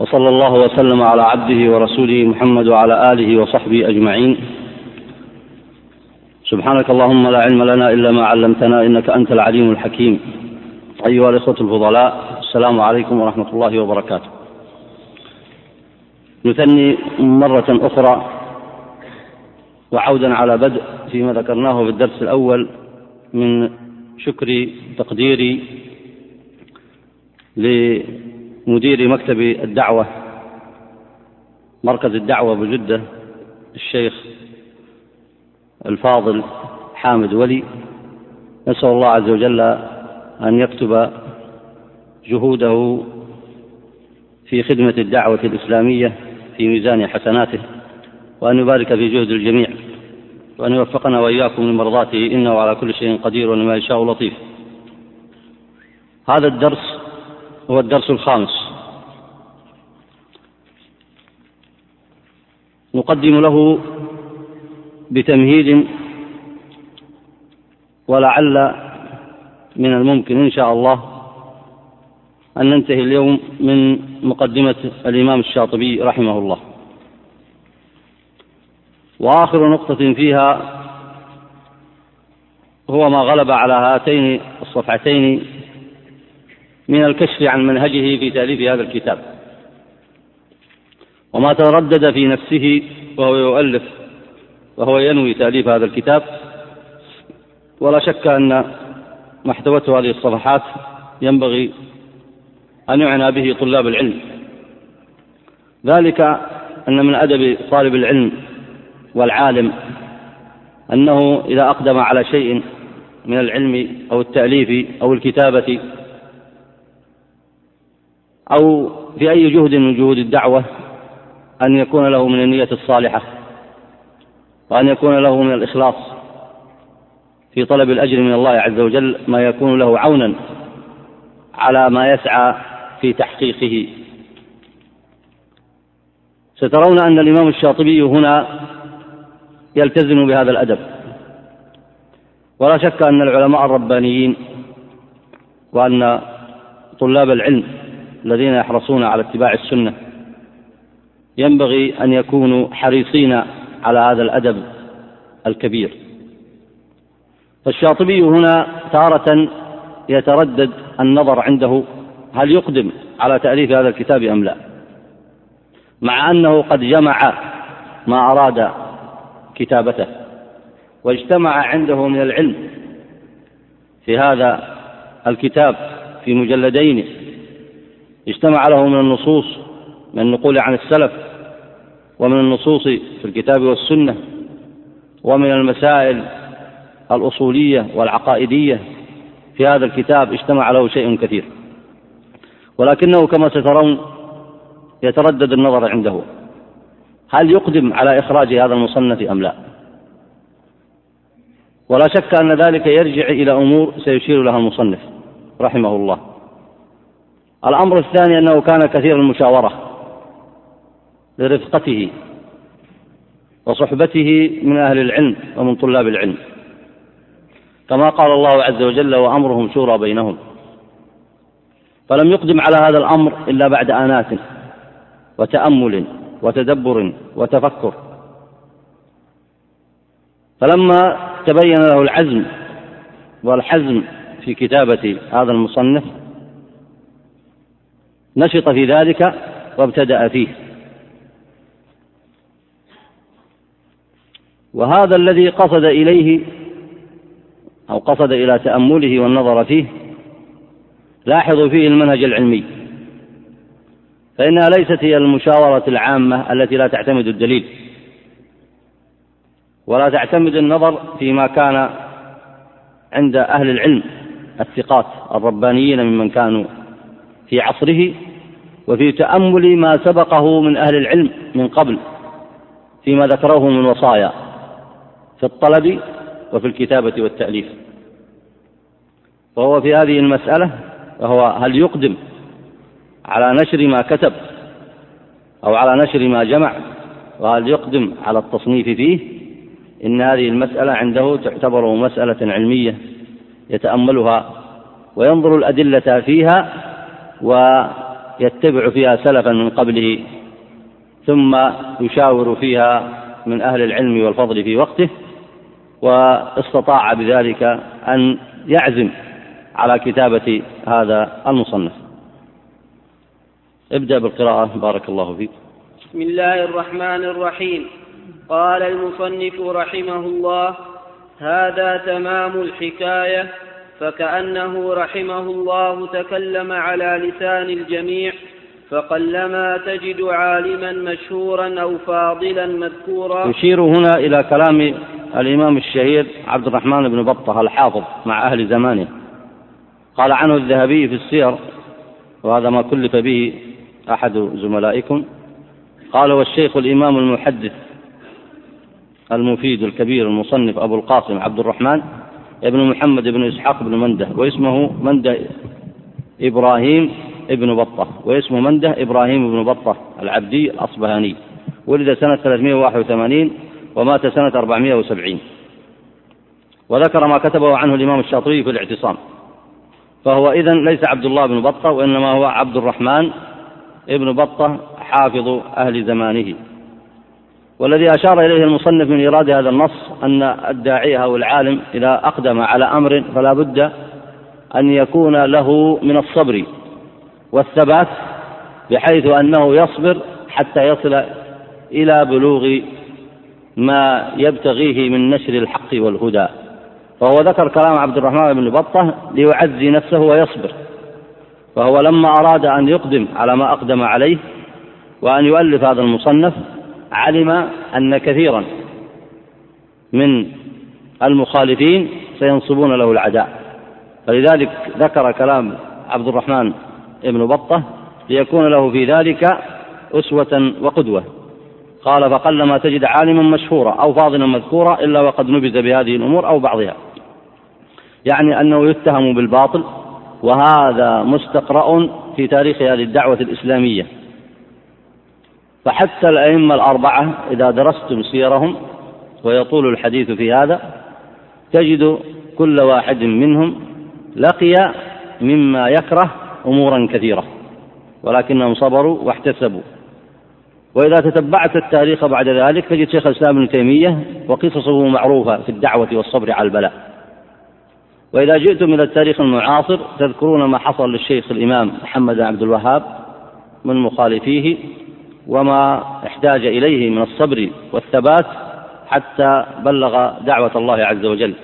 وصلى الله وسلم على عبده ورسوله محمد وعلى آله وصحبه أجمعين. سبحانك اللهم لا علم لنا إلا ما علمتنا إنك أنت العليم الحكيم. أيها الإخوة الفضلاء السلام عليكم ورحمة الله وبركاته. نثني مرة أخرى وعودا على بدء فيما ذكرناه في الدرس الأول من شكري تقديري لمدير مكتب الدعوة مركز الدعوة بجدة الشيخ الفاضل حامد ولي. نسأل الله عز وجل أن يكتب جهوده في خدمة الدعوة الإسلامية في ميزان حسناته وأن يبارك في جهد الجميع وأن يوفقنا وإياكم لمرضاته إنه على كل شيء قدير ولما يشاء لطيف. هذا الدرس هو الدرس الخامس. نقدم له بتمهيد ولعل من الممكن إن شاء الله أن ننتهي اليوم من مقدمة الإمام الشاطبي رحمه الله. وآخر نقطة فيها هو ما غلب على هاتين الصفحتين من الكشف عن منهجه في تأليف هذا الكتاب. وما تردد في نفسه وهو يؤلف وهو ينوي تأليف هذا الكتاب. ولا شك أن ما احتوته هذه الصفحات ينبغي أن يعنى به طلاب العلم. ذلك أن من أدب طالب العلم والعالم أنه إذا أقدم على شيء من العلم أو التأليف أو الكتابة أو في أي جهد من جهود الدعوة أن يكون له من النية الصالحة وأن يكون له من الإخلاص في طلب الأجر من الله عز وجل ما يكون له عونا على ما يسعى في تحقيقه. سترون أن الإمام الشاطبي هنا يلتزم بهذا الأدب. ولا شك أن العلماء الربانيين وأن طلاب العلم الذين يحرصون على اتباع السنة ينبغي أن يكونوا حريصين على هذا الأدب الكبير. فالشاطبي هنا تارة يتردد النظر عنده هل يقدم على تأليف هذا الكتاب أم لا. مع أنه قد جمع ما أراد كتابته واجتمع عنده من العلم في هذا الكتاب في مجلدين اجتمع له من النصوص من النقول عن السلف ومن النصوص في الكتاب والسنة ومن المسائل الأصولية والعقائدية في هذا الكتاب اجتمع له شيء كثير. ولكنه كما سترون يتردد النظر عنده. هل يقدم على إخراج هذا المصنف أم لا؟ ولا شك أن ذلك يرجع إلى أمور سيشير لها المصنف رحمه الله. الأمر الثاني أنه كان كثير المشاورة. لرفقته وصحبته من أهل العلم ومن طلاب العلم. كما قال الله عز وجل وأمرهم شورى بينهم. فلم يقدم على هذا الأمر إلا بعد آنات وتأمل وتدبر وتفكر. فلما تبين له العزم والحزم في كتابة هذا المصنف نشط في ذلك وابتدأ فيه. وهذا الذي قصد إليه أو قصد إلى تأمله والنظر فيه لاحظوا فيه المنهج العلمي. فإنها ليست هي المشاورة العامة التي لا تعتمد الدليل ولا تعتمد النظر فيما كان عند أهل العلم الثقات الربانيين ممن كانوا في عصره وفي تأمل ما سبقه من أهل العلم من قبل فيما ذكروه من وصايا. في الطلب وفي الكتابة والتأليف. وهو في هذه المسألة وهو هل يقدم على نشر ما كتب أو على نشر ما جمع وهل يقدم على التصنيف فيه؟ إن هذه المسألة عنده تعتبر مسألة علمية يتأملها وينظر الأدلة فيها يتبع فيها سلفا من قبله ثم يشاور فيها من أهل العلم والفضل في وقته واستطاع بذلك أن يعزم على كتابة هذا المصنف. ابدأ بالقراءة بارك الله فيك. بسم الله الرحمن الرحيم. قال المصنف رحمه الله هذا تمام الحكاية فكأنه رحمه الله تكلم على لسان الجميع فقلما تجد عالما مشهورا أو فاضلا مذكورا. يشير هنا إلى كلام الإمام الشهير عبد الرحمن بن بطة الحافظ مع أهل زمانه. قال عنه الذهبي في السير وهذا ما كلف به أحد زملائكم. قال والشيخ الإمام المحدث المفيد الكبير المصنف أبو القاسم عبد الرحمن ابن محمد بن إسحاق بن مندة واسمه مندة إبراهيم ابن بطة واسمه مندة إبراهيم بن بطة العبدي الأصبهاني. ولد سنة 381 ومات سنة 470 وذكر ما كتبه عنه الإمام الشاطبي في الاعتصام. فهو إذن ليس عبد الله بن بطة وإنما هو عبد الرحمن ابن بطة حافظ أهل زمانه. والذي أشار إليه المصنف من إيراد هذا النص أن الداعية أو العالم إذا أقدم على أمر فلا بد أن يكون له من الصبر والثبات بحيث أنه يصبر حتى يصل إلى بلوغ ما يبتغيه من نشر الحق والهدى. فهو ذكر كلام عبد الرحمن بن بطة ليعزي نفسه ويصبر. فهو لما أراد أن يقدم على ما أقدم عليه وأن يؤلف هذا المصنف علم أن كثيرا من المخالفين سينصبون له العداء. فلذلك ذكر كلام عبد الرحمن بن بطة ليكون له في ذلك أسوة وقدوة. قال فقلما تجد عالما مشهورا أو فاضلا مذكورا إلا وقد نبذ بهذه الأمور أو بعضها. يعني أنه يتهم بالباطل وهذا مستقرأ في تاريخ هذه الدعوة الإسلامية. فحتى الأئمة الأربعة إذا درستم سيرهم ويطول الحديث في هذا تجد كل واحد منهم لقي مما يكره أمورا كثيرة ولكنهم صبروا واحتسبوا. وإذا تتبعت التاريخ بعد ذلك تجد شيخ الإسلام ابن تيمية وقصصه معروفة في الدعوة والصبر على البلاء. وإذا جئتم إلى التاريخ المعاصر تذكرون ما حصل للشيخ الإمام محمد بن عبد الوهاب من مخالفيه وما احتاج إليه من الصبر والثبات حتى بلغ دعوة الله عز وجل.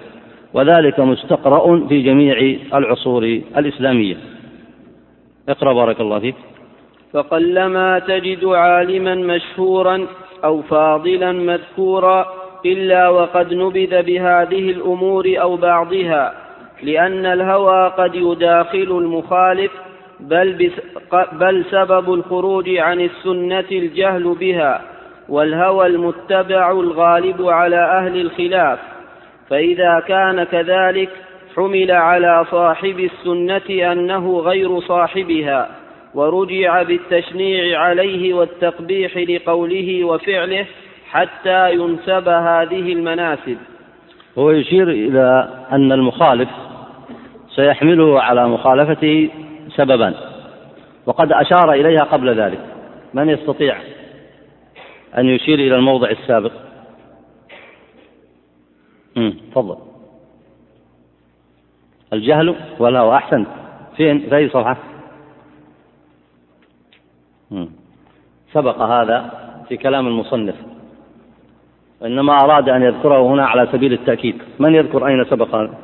وذلك مستقرأ في جميع العصور الإسلامية. اقرأ بارك الله فيك. فقلما تجد عالما مشهورا أو فاضلا مذكورا إلا وقد نبذ بهذه الأمور أو بعضها لأن الهوى قد يداخل المخالف بل, بل سبب الخروج عن السنة الجهل بها والهوى المتبع الغالب على أهل الخلاف. فإذا كان كذلك حمل على صاحب السنة أنه غير صاحبها. ورجع بالتشنيع عليه والتقبيح لقوله وفعله حتى ينسب هذه المناسب. هو يشير إلى أن المخالف سيحمله على مخالفته سببا وقد أشار إليها قبل ذلك. من يستطيع أن يشير إلى الموضع السابق؟ تفضل. الجهل ولا أحسن فين؟ في أي صفحة؟ سبق هذا في كلام المصنف. وإنما أراد أن يذكره هنا على سبيل التأكيد. من يذكر؟ أين سبق هذا؟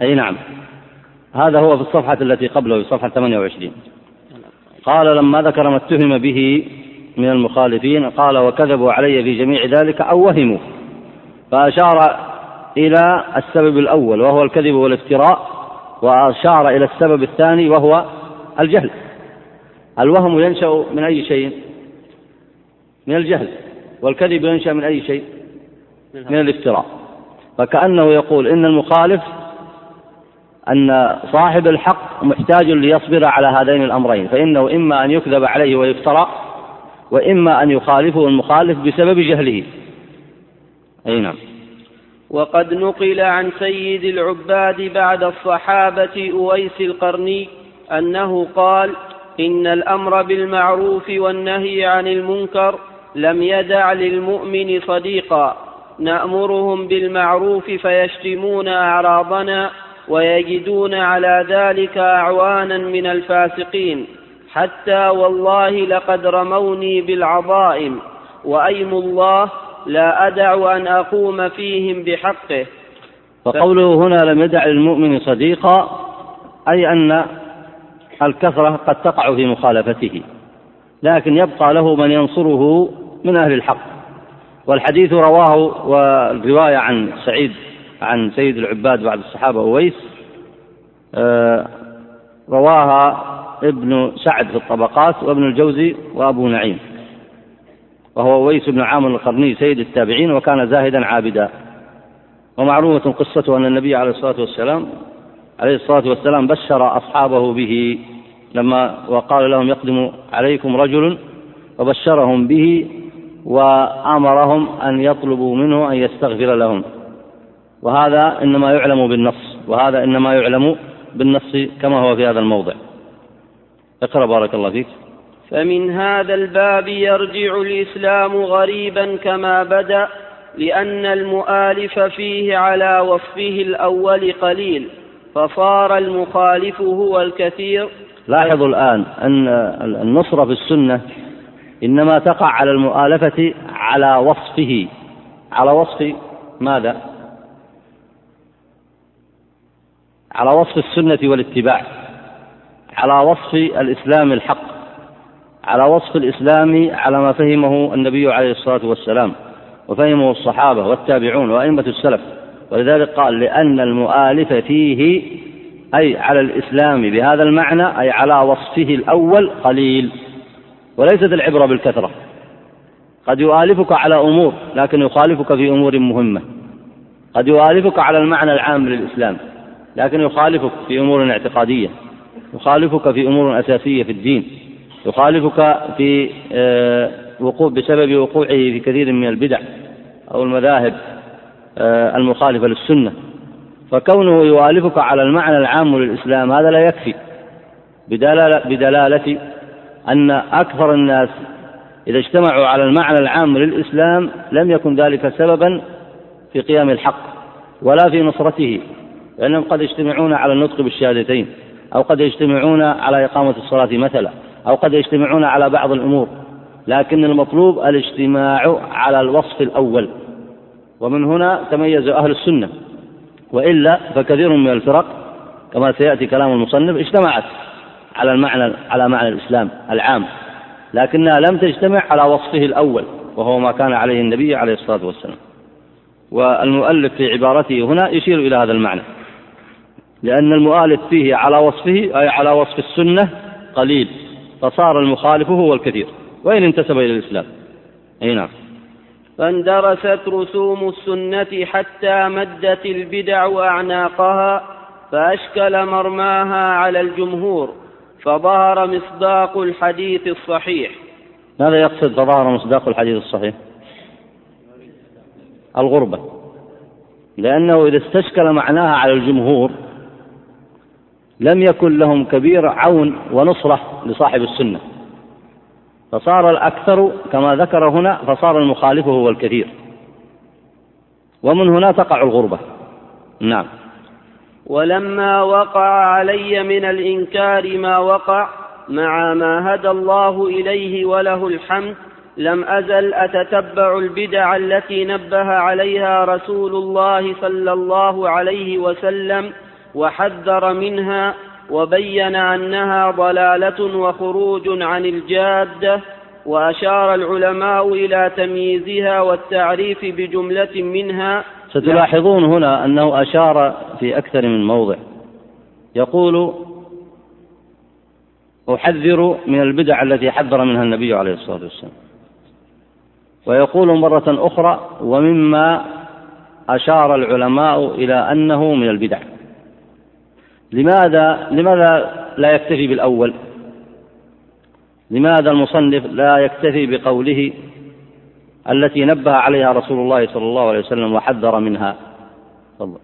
أي نعم. هذا هو في الصفحة التي قبله في صفحة 28 قال لما ذكر ما اتهم به من المخالفين قال وكذبوا علي في جميع ذلك أو وهموا. فأشار إلى السبب الأول وهو الكذب والافتراء وأشار إلى السبب الثاني وهو الجهل. الوهم ينشأ من أي شيء؟ من الجهل والكذب ينشأ من أي شيء؟ من الافتراء. فكأنه يقول إن المخالف أن صاحب الحق محتاج ليصبر على هذين الأمرين فإنه إما أن يكذب عليه ويفترى وإما أن يخالفه المخالف بسبب جهله. أي نعم. وقد نقل عن سيد العباد بعد الصحابة أويس القرني أنه قال إن الأمر بالمعروف والنهي عن المنكر لم يدع للمؤمن صديقا نأمرهم بالمعروف فيشتمون أعراضنا ويجدون على ذلك أعوانا من الفاسقين حتى والله لقد رموني بالعظائم وأيم الله لا أدع أن أقوم فيهم بحقه. وقوله هنا لم يدع للمؤمن صديقا أي أن الكثرة قد تقع في مخالفته لكن يبقى له من ينصره من أهل الحق. والحديث رواه والرواية عن سعيد عن سيد العباد بعد الصحابة أويس آه، رواها ابن سعد في الطبقات وابن الجوزي وأبو نعيم. وهو أويس بن عامر القرني سيد التابعين وكان زاهدا عابدا. ومعروفة قصته أن النبي عليه الصلاة والسلام عليه الصلاة والسلام بشر أصحابه به لما وقال لهم يقدم عليكم رجل وبشرهم به وأمرهم أن يطلبوا منه أن يستغفر لهم. وهذا إنما يعلم بالنص وهذا إنما يعلم بالنص كما هو في هذا الموضع. اقرأ بارك الله فيك. فمن هذا الباب يرجع الإسلام غريبا كما بدأ لأن المؤالف فيه على وصفه الأول قليل فصار المخالف هو الكثير. لاحظوا الآن أن النصرة في السنة إنما تقع على المؤالفة على وصفه. على وصف ماذا؟ على وصف السنة والاتباع. على وصف الإسلام الحق. على وصف الإسلام على ما فهمه النبي عليه الصلاة والسلام وفهمه الصحابة والتابعون وأئمة السلف. ولذلك قال لأن المؤالف فيه أي على الإسلام بهذا المعنى أي على وصفه الأول قليل وليست العبرة بالكثرة. قد يؤالفك على أمور لكن يخالفك في أمور مهمة. قد يؤالفك على المعنى العام للإسلام لكن يخالفك في أمور اعتقادية. يخالفك في أمور أساسية في الدين. يخالفك في آه، وقوع بسبب وقوعه في كثير من البدع أو المذاهب آه، المخالفة للسنة. فكونه يؤالفك على المعنى العام للإسلام هذا لا يكفي بدلالة, بدلالة أن أكثر الناس إذا اجتمعوا على المعنى العام للإسلام لم يكن ذلك سببا في قيام الحق ولا في نصرته لأنهم قد يجتمعون على النطق بالشهادتين أو قد يجتمعون على إقامة الصلاة مثلا. أو قد يجتمعون على بعض الأمور لكن المطلوب الاجتماع على الوصف الأول. ومن هنا تميز أهل السنة وإلا فكثير من الفرق كما سيأتي كلام المصنف اجتمعت على المعنى على معنى الإسلام العام لكنها لم تجتمع على وصفه الأول وهو ما كان عليه النبي عليه الصلاة والسلام. والمؤلف في عبارته هنا يشير إلى هذا المعنى لأن المؤالف فيه على وصفه أي على وصف السنة قليل. فصار المخالف هو الكثير وإن انتسب إلى الإسلام. أي نعم. فاندرست رسوم السنة حتى مدت البدع أعناقها فأشكل مرماها على الجمهور فظهر مصداق الحديث الصحيح. ماذا يقصد فظهر مصداق الحديث الصحيح؟ الغربة. لأنه إذا استشكل معناها على الجمهور لم يكن لهم كبير عون ونصرة لصاحب السنة. فصار الأكثر كما ذكر هنا فصار المخالف هو الكثير. ومن هنا تقع الغربة. نعم. ولما وقع علي من الإنكار ما وقع مع ما هدى الله إليه وله الحمد لم أزل أتتبع البدع التي نبه عليها رسول الله صلى الله عليه وسلم وحذر منها وبين أنها ضلالة وخروج عن الجادة وأشار العلماء إلى تمييزها والتعريف بجملة منها ستلاحظون هنا أنه أشار في أكثر من موضع. يقول أحذر من البدع التي حذر منها النبي عليه الصلاة والسلام. ويقول مرة أخرى ومما أشار العلماء إلى أنه من البدع. لماذا لماذا لا يكتفي بالأول؟ لماذا المصنف لا يكتفي بقوله التي نبه عليها رسول الله صلى الله عليه وسلم وحذر منها؟ تفضل.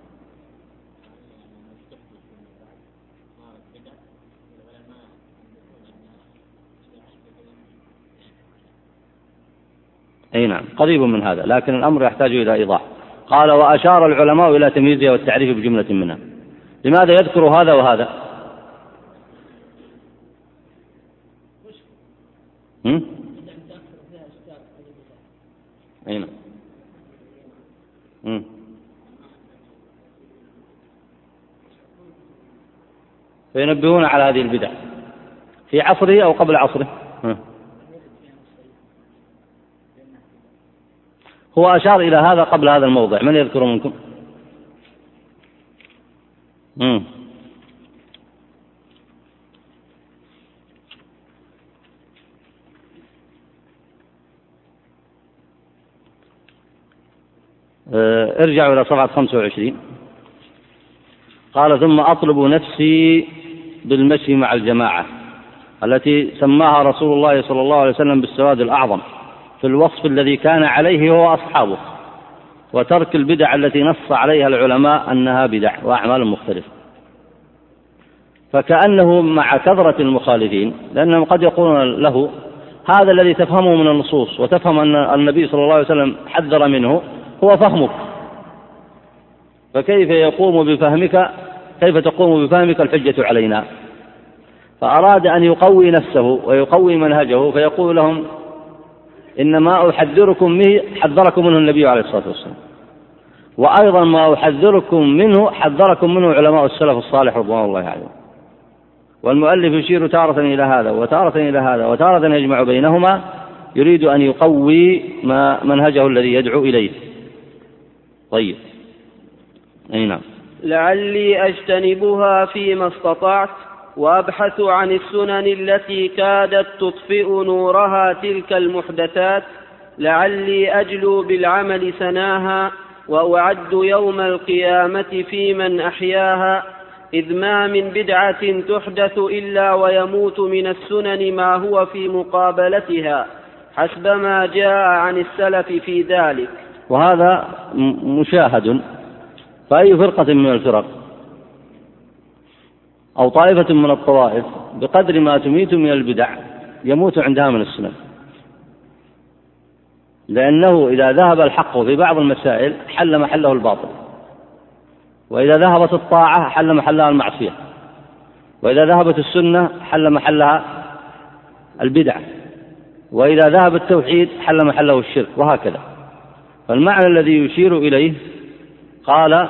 أي نعم قريب من هذا لكن الأمر يحتاج إلى إيضاح. قال وأشار العلماء إلى تمييزها والتعريف بجملة منها. لماذا يذكر هذا وهذا؟ هم؟ أي نعم. فينبهون على هذه البدع. في عصره أو قبل عصره؟ هو أشار إلى هذا قبل هذا الموضع. من يذكر منكم؟ آه، ارجعوا إلى صفحة 25 قال ثم أطلب نفسي بالمشي مع الجماعة التي سماها رسول الله صلى الله عليه وسلم بالسواد الأعظم في الوصف الذي كان عليه هو أصحابه. وترك البدع التي نص عليها العلماء أنها بدع وأعمال مختلفة. فكأنه مع كثرة المخالفين لأنهم قد يقولون له هذا الذي تفهمه من النصوص وتفهم أن النبي صلى الله عليه وسلم حذر منه هو فهمك. فكيف يقوم بفهمك؟ كيف تقوم بفهمك الحجة علينا؟ فأراد أن يقوي نفسه ويقوي منهجه فيقول لهم إن ما أحذركم به حذركم منه النبي عليه الصلاة والسلام. وأيضا ما أحذركم منه حذركم منه علماء السلف الصالح رضوان الله عليهم. والمؤلف يشير تارة إلى هذا وتارة إلى هذا وتارة يجمع بينهما يريد أن يقوي ما منهجه الذي يدعو إليه. طيب. أي نعم. لعلي أجتنبها فيما استطعت. وأبحث عن السنن التي كادت تطفئ نورها تلك المحدثات لعلي أجلو بالعمل سناها وأعد يوم القيامة في من أحياها. إذ ما من بدعة تحدث إلا ويموت من السنن ما هو في مقابلتها. حسب ما جاء عن السلف في ذلك. وهذا مشاهد. فأي فرقة من الفرق؟ أو طائفة من الطوائف بقدر ما تميت من البدع يموت عندها من السنن لأنه إذا ذهب الحق في بعض المسائل حل محله الباطل. وإذا ذهبت الطاعة حل محلها المعصية. وإذا ذهبت السنة حل محلها البدع. وإذا ذهب التوحيد حل محله الشرك وهكذا. فالمعنى الذي يشير إليه قال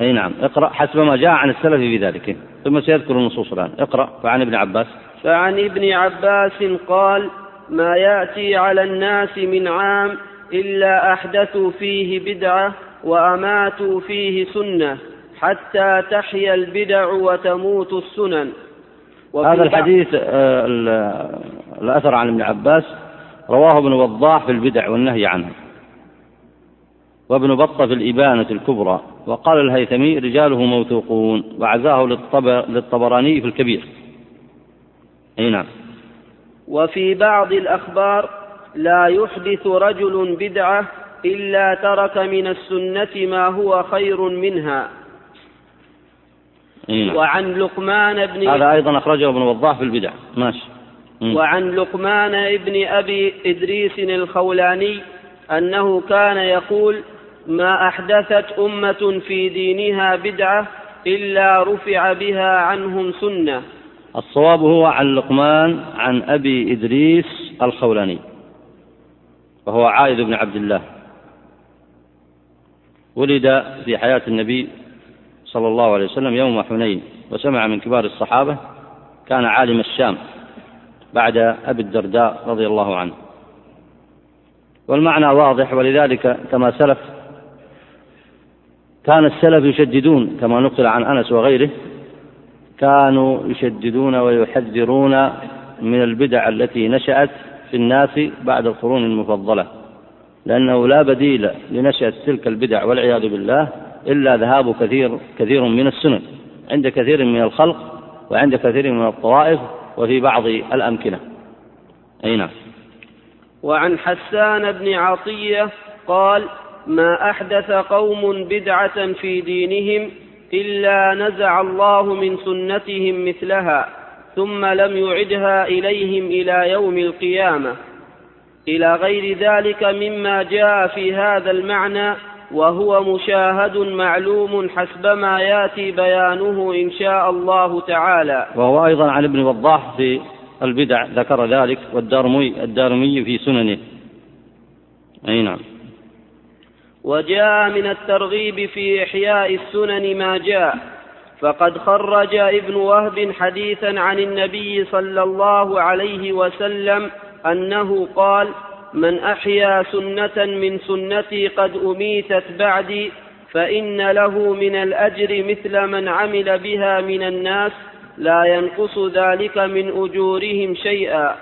أي نعم. اقرأ حسب ما جاء عن السلف في ذلك. ثم سيذكر النصوص الآن. اقرأ. فعن ابن عباس. فعن ابن عباس قال ما يأتي على الناس من عام إلا أحدثوا فيه بدعة وأماتوا فيه سنة حتى تحيا البدع وتموت السنن. هذا الحديث آه، الأثر عن ابن عباس رواه ابن وضاح في البدع والنهي عنها وابن بطة في الإبانة الكبرى. وقال الهيثمي رجاله موثوقون وعزاه للطبراني في الكبير. أي نعم. وفي بعض الأخبار لا يحدث رجل بدعة إلا ترك من السنة ما هو خير منها. نعم. وعن لقمان بن هذا أيضا أخرجه ابن وضاح في البدع. ماشي. وعن لقمان بن أبي إدريس الخولاني أنه كان يقول ما أحدثت أمة في دينها بدعة إلا رفع بها عنهم سنة. الصواب هو عن لقمان عن أبي إدريس الخولاني وهو عائد بن عبد الله. ولد في حياة النبي صلى الله عليه وسلم يوم حنين وسمع من كبار الصحابة كان عالم الشام بعد أبي الدرداء رضي الله عنه. والمعنى واضح ولذلك كما سلف كان السلف يشددون كما نقل عن أنس وغيره كانوا يشددون ويحذرون من البدع التي نشأت في الناس بعد القرون المفضلة لأنه لا بديل لنشأة تلك البدع والعياذ بالله إلا ذهاب كثير كثير من السنن عند كثير من الخلق وعند كثير من الطوائف وفي بعض الأمكنة. أي نعم. وعن حسان بن عطية قال ما أحدث قوم بدعة في دينهم إلا نزع الله من سنتهم مثلها ثم لم يعدها إليهم إلى يوم القيامة إلى غير ذلك مما جاء في هذا المعنى وهو مشاهد معلوم حسبما ياتي بيانه إن شاء الله تعالى. وهو أيضا عن ابن وضاح في البدع ذكر ذلك والدارمي الدارمي في سننه. أي نعم. وجاء من الترغيب في إحياء السنن ما جاء. فقد خرج ابن وهب حديثا عن النبي صلى الله عليه وسلم أنه قال من أحيا سنة من سنتي قد أميتت بعدي فإن له من الأجر مثل من عمل بها من الناس لا ينقص ذلك من أجورهم شيئا.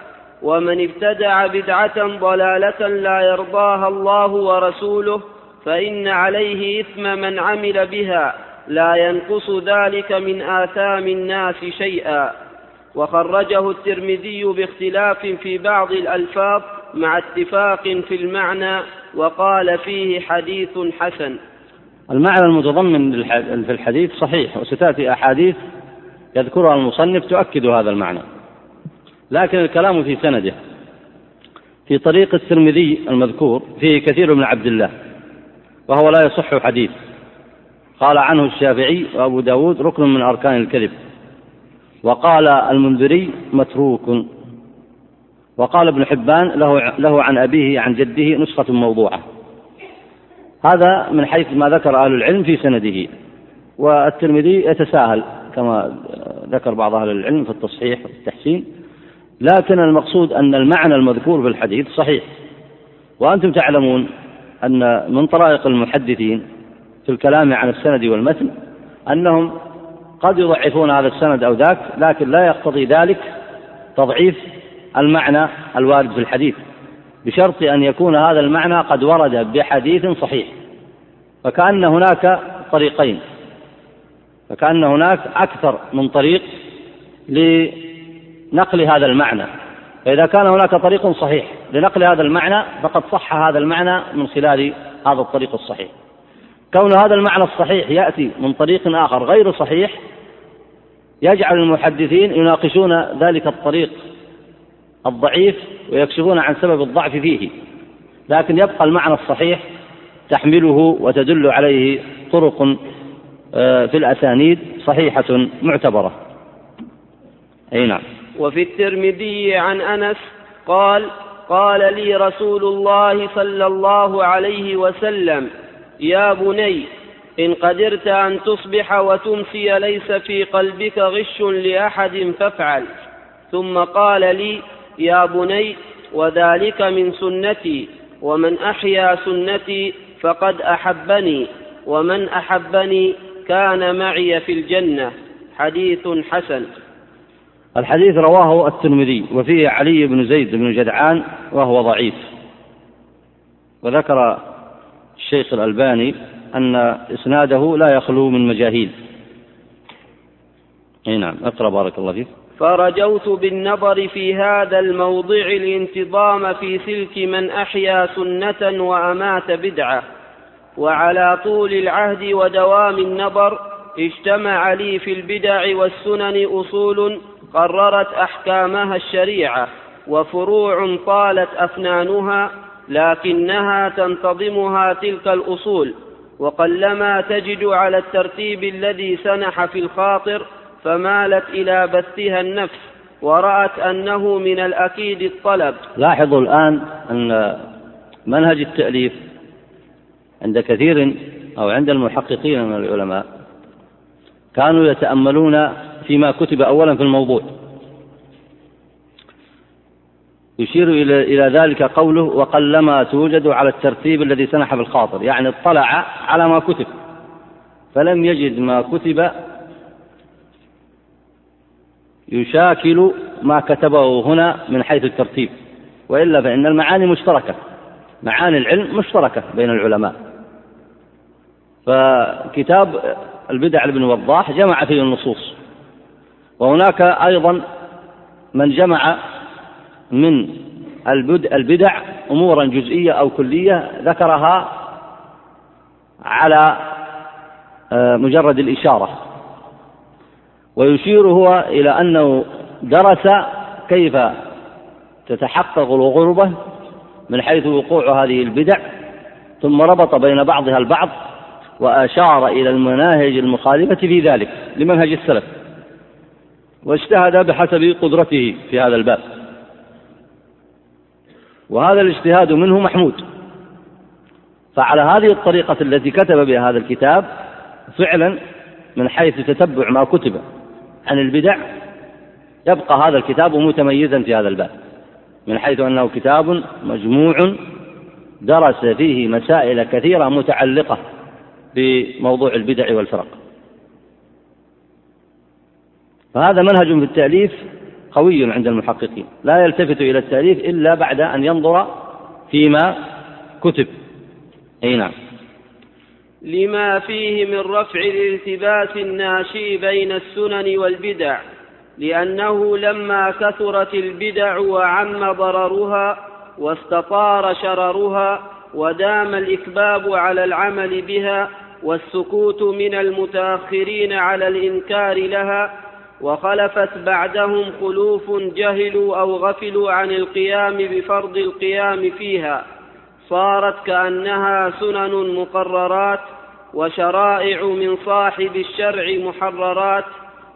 ومن ابتدع بدعة ضلالة لا يرضاها الله ورسوله فإن عليه إثم من عمل بها لا ينقص ذلك من آثام الناس شيئا. وخرجه الترمذي باختلاف في بعض الألفاظ مع اتفاق في المعنى وقال فيه حديث حسن. المعنى المتضمن في الحديث صحيح وستأتي أحاديث يذكرها المصنف تؤكد هذا المعنى. لكن الكلام في سنده. في طريق الترمذي المذكور فيه كثير من عبد الله. وهو لا يصح حديث. قال عنه الشافعي وأبو داود ركن من أركان الكذب. وقال المنذري متروك. وقال ابن حبان له, له عن أبيه عن جده نسخة موضوعة. هذا من حيث ما ذكر أهل العلم في سنده. والترمذي يتساهل كما ذكر بعض أهل العلم في التصحيح والتحسين لكن المقصود أن المعنى المذكور في الحديث صحيح. وأنتم تعلمون أن من طرائق المحدثين في الكلام عن السند والمتن أنهم قد يضعفون هذا السند أو ذاك لكن لا يقتضي ذلك تضعيف المعنى الوارد في الحديث بشرط أن يكون هذا المعنى قد ورد بحديث صحيح. فكأن هناك طريقين فكأن هناك أكثر من طريق لنقل هذا المعنى. فإذا كان هناك طريق صحيح لنقل هذا المعنى فقد صح هذا المعنى من خلال هذا الطريق الصحيح. كون هذا المعنى الصحيح يأتي من طريق آخر غير صحيح يجعل المحدثين يناقشون ذلك الطريق الضعيف ويكشفون عن سبب الضعف فيه. لكن يبقى المعنى الصحيح تحمله وتدل عليه طرق آه، في الأسانيد صحيحة معتبرة. أي نعم. وفي الترمذي عن أنس قال قال لي رسول الله صلى الله عليه وسلم يا بني إن قدرت أن تصبح وتمسي ليس في قلبك غش لأحد فافعل. ثم قال لي يا بني وذلك من سنتي ومن أحيا سنتي فقد أحبني ومن أحبني كان معي في الجنة. حديث حسن. الحديث رواه الترمذي وفيه علي بن زيد بن جدعان وهو ضعيف. وذكر الشيخ الألباني أن إسناده لا يخلو من مجاهيل. أي نعم اقرأ بارك الله فيك. فرجوت بالنظر في هذا الموضع الانتظام في سلك من أحيا سنة وأمات بدعة. وعلى طول العهد ودوام النظر اجتمع لي في البدع والسنن أصول قررت أحكامها الشريعة وفروع طالت أفنانها لكنها تنتظمها تلك الأصول وقلما تجد على الترتيب الذي سنح في الخاطر فمالت إلى بثها النفس ورأت أنه من الأكيد الطلب. لاحظوا الآن أن منهج التأليف عند كثير أو عند المحققين من العلماء كانوا يتأملون فيما كتب أولا في الموضوع. يشير إلى إلى ذلك قوله وقلما توجد على الترتيب الذي سنح بالخاطر. يعني اطلع على ما كتب. فلم يجد ما كتب يشاكل ما كتبه هنا من حيث الترتيب. وإلا فإن المعاني مشتركة. معاني العلم مشتركة بين العلماء. فكتاب البدع لابن وضاح جمع فيه النصوص. وهناك أيضا من جمع من البدع أمورا جزئية أو كلية ذكرها على آه، مجرد الإشارة. ويشير هو إلى أنه درس كيف تتحقق الغربة من حيث وقوع هذه البدع ثم ربط بين بعضها البعض وأشار إلى المناهج المخالفة في ذلك لمنهج السلف. واجتهد بحسب قدرته في هذا الباب. وهذا الاجتهاد منه محمود. فعلى هذه الطريقة التي كتب بها هذا الكتاب فعلا من حيث تتبع ما كتب عن البدع يبقى هذا الكتاب متميزا في هذا الباب من حيث أنه كتاب مجموع درس فيه مسائل كثيرة متعلقة بموضوع البدع والفرق. فهذا منهج في التأليف قوي عند المحققين لا يلتفت إلى التأليف إلا بعد أن ينظر فيما كتب. أي نعم. لما فيه من رفع الالتباس الناشي بين السنن والبدع لأنه لما كثرت البدع وعم ضررها واستطار شررها ودام الإكباب على العمل بها والسكوت من المتأخرين على الإنكار لها وخلفت بعدهم خلوف جهلوا أو غفلوا عن القيام بفرض القيام فيها. صارت كأنها سنن مقررات وشرائع من صاحب الشرع محررات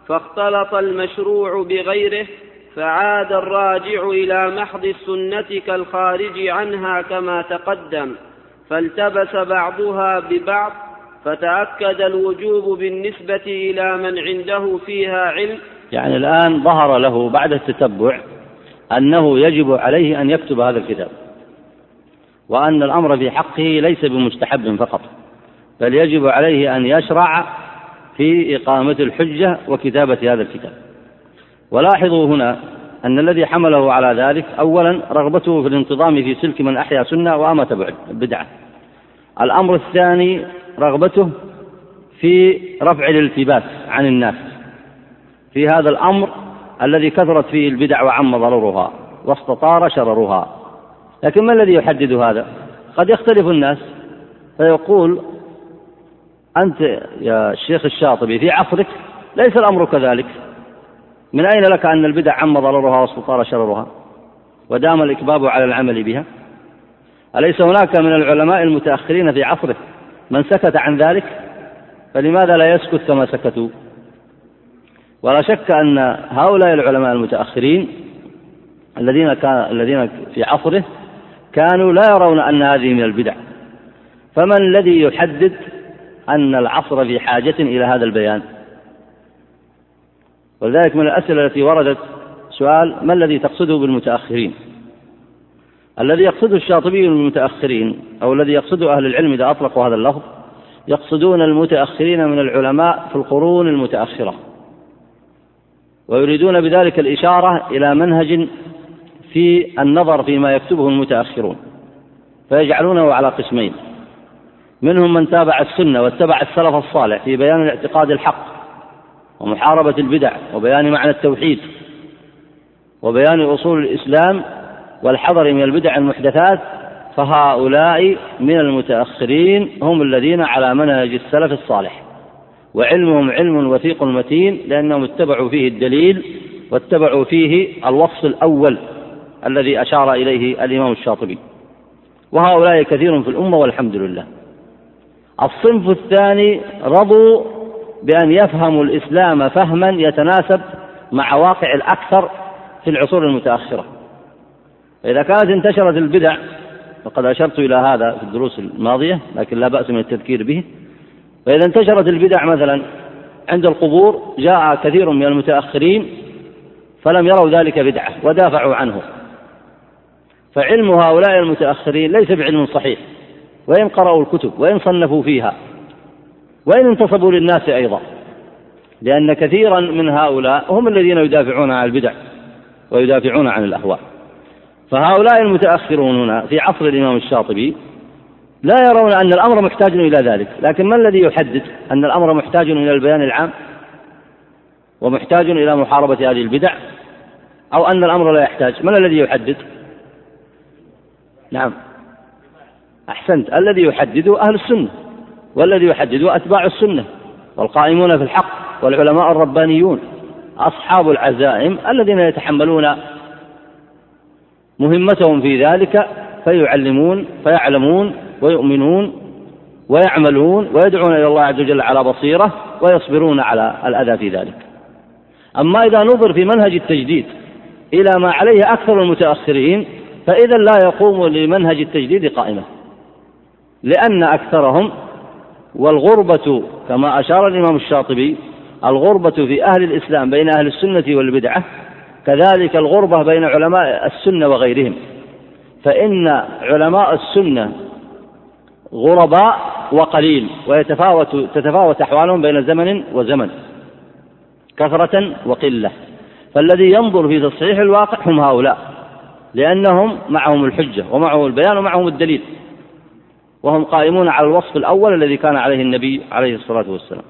فاختلط المشروع بغيره فعاد الراجع إلى محض السنة كالخارج عنها كما تقدم فالتبس بعضها ببعض فتأكد الوجوب بالنسبة إلى من عنده فيها علم. يعني الآن ظهر له بعد التتبع أنه يجب عليه أن يكتب هذا الكتاب وأن الأمر في حقه ليس بمستحب فقط بل يجب عليه أن يشرع في إقامة الحجة وكتابة هذا الكتاب. ولاحظوا هنا أن الذي حمله على ذلك أولا رغبته في الانتظام في سلك من أحيا سنة وأمة بدعة. الأمر الثاني رغبته في رفع الالتباس عن الناس. في هذا الأمر الذي كثرت فيه البدع وعم ضررها واستطار شررها. لكن ما الذي يحدد هذا؟ قد يختلف الناس. فيقول أنت يا الشيخ الشاطبي في عصرك ليس الأمر كذلك. من أين لك أن البدع عم ضررها واستطار شررها؟ ودام الإكباب على العمل بها. أليس هناك من العلماء المتأخرين في عصره من سكت عن ذلك فلماذا لا يسكت كما سكتوا؟ ولا شك أن هؤلاء العلماء المتأخرين الذين كان الذين في عصره كانوا لا يرون أن هذه من البدع. فمن الذي يحدد أن العصر في حاجة إلى هذا البيان؟ ولذلك من الأسئلة التي وردت سؤال ما الذي تقصده بالمتأخرين؟ الذي يقصده الشاطبي بالمتأخرين أو الذي يقصده أهل العلم إذا أطلقوا هذا اللفظ يقصدون المتأخرين من العلماء في القرون المتأخرة. ويريدون بذلك الإشارة إلى منهج في النظر فيما يكتبه المتأخرون فيجعلونه على قسمين. منهم من تابع السنة واتبع السلف الصالح في بيان الاعتقاد الحق ومحاربة البدع وبيان معنى التوحيد وبيان أصول الإسلام والحذر من البدع المحدثات فهؤلاء من المتأخرين هم الذين على منهج السلف الصالح. وعلمهم علم وثيق متين لأنهم اتبعوا فيه الدليل واتبعوا فيه الوصف الأول الذي أشار إليه الإمام الشاطبي. وهؤلاء كثير في الأمة والحمد لله. الصنف الثاني رضوا بأن يفهموا الإسلام فهما يتناسب مع واقع الأكثر في العصور المتأخرة. فإذا كانت انتشرت البدع وقد أشرت إلى هذا في الدروس الماضية لكن لا بأس من التذكير به. فإذا انتشرت البدع مثلا عند القبور جاء كثير من المتأخرين فلم يروا ذلك بدعة ودافعوا عنه. فعلم هؤلاء المتأخرين ليس بعلم صحيح وإن قرأوا الكتب وإن صنفوا فيها وإن انتصبوا للناس أيضا. لأن كثيرا من هؤلاء هم الذين يدافعون عن البدع ويدافعون عن الأهواء. فهؤلاء المتأخرون هنا في عصر الإمام الشاطبي لا يرون أن الأمر محتاج إلى ذلك لكن ما الذي يحدد أن الأمر محتاج إلى البيان العام؟ ومحتاج إلى محاربة هذه البدع؟ أو أن الأمر لا يحتاج؟ من الذي يحدد؟ نعم. أحسنت. الذي يحدده أهل السنة والذي يحدد أتباع السنة والقائمون في الحق والعلماء الربانيون أصحاب العزائم الذين يتحملون مهمتهم في ذلك فيعلمون فيعلمون ويؤمنون ويعملون ويدعون إلى الله عز وجل على بصيرة ويصبرون على الأذى في ذلك. أما إذا نظر في منهج التجديد إلى ما عليه أكثر المتأخرين فإذا لا يقوم لمنهج التجديد قائمة لأن أكثرهم والغربة كما أشار الإمام الشاطبي الغربة في أهل الإسلام بين أهل السنة والبدعة كذلك الغربة بين علماء السنة وغيرهم. فإن علماء السنة غرباء وقليل ويتفاوت تتفاوت أحوالهم بين زمن وزمن كثرة وقلة. فالذي ينظر في تصحيح الواقع هم هؤلاء لأنهم معهم الحجة ومعهم البيان ومعهم الدليل. وهم قائمون على الوصف الأول الذي كان عليه النبي عليه الصلاة والسلام.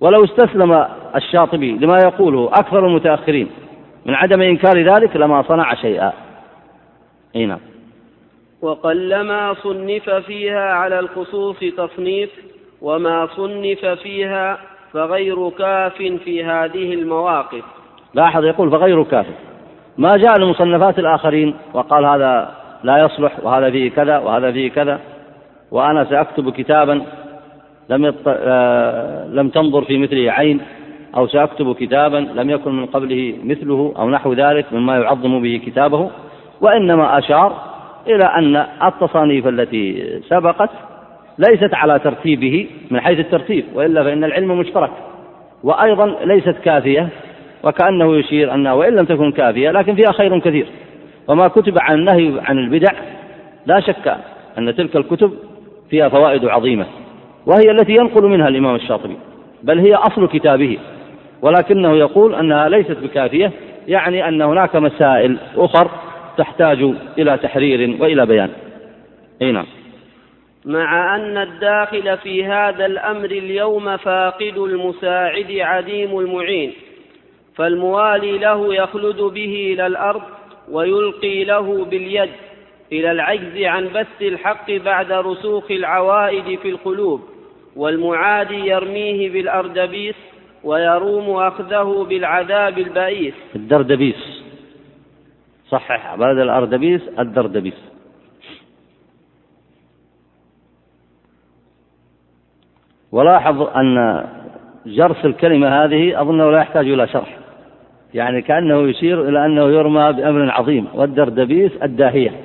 ولو استسلم الشاطبي لما يقوله أكثر المتأخرين من عدم إنكار ذلك لما صنع شيئا. أي نعم. وقلما صنف فيها على الخصوص تصنيف وما صنف فيها فغير كاف في هذه المواقف. لاحظ يقول فغير كاف. ما جاء لمصنفات الآخرين وقال هذا لا يصلح وهذا فيه كذا وهذا فيه كذا وأنا سأكتب كتابا لم يط... آه... لم تنظر في مثله عين أو سأكتب كتابا لم يكن من قبله مثله أو نحو ذلك مما يعظم به كتابه وإنما أشار إلى أن التصانيف التي سبقت ليست على ترتيبه من حيث الترتيب وإلا فإن العلم مشترك وأيضا ليست كافية وكأنه يشير أنها وإن لم تكن كافية لكن فيها خير كثير. وما كتب عن النهي عن البدع لا شك أن تلك الكتب فيها فوائد عظيمة وهي التي ينقل منها الإمام الشاطبي بل هي أصل كتابه. ولكنه يقول أنها ليست بكافية يعني أن هناك مسائل أخر تحتاج إلى تحرير وإلى بيان. أي نعم. مع أن الداخل في هذا الأمر اليوم فاقد المساعد عديم المعين فالموالي له يخلد به إلى الأرض ويلقي له باليد إلى العجز عن بث الحق بعد رسوخ العوائد في القلوب والمعادي يرميه بالأردبيس ويروم أخذه بالعذاب البئيس. الدردبيس. صحح بدل الأردبيس الدردبيس. ولاحظ أن جرس الكلمة هذه أظنه لا يحتاج إلى شرح. يعني كأنه يشير إلى أنه يرمى بأمر عظيم. والدردبيس الداهية.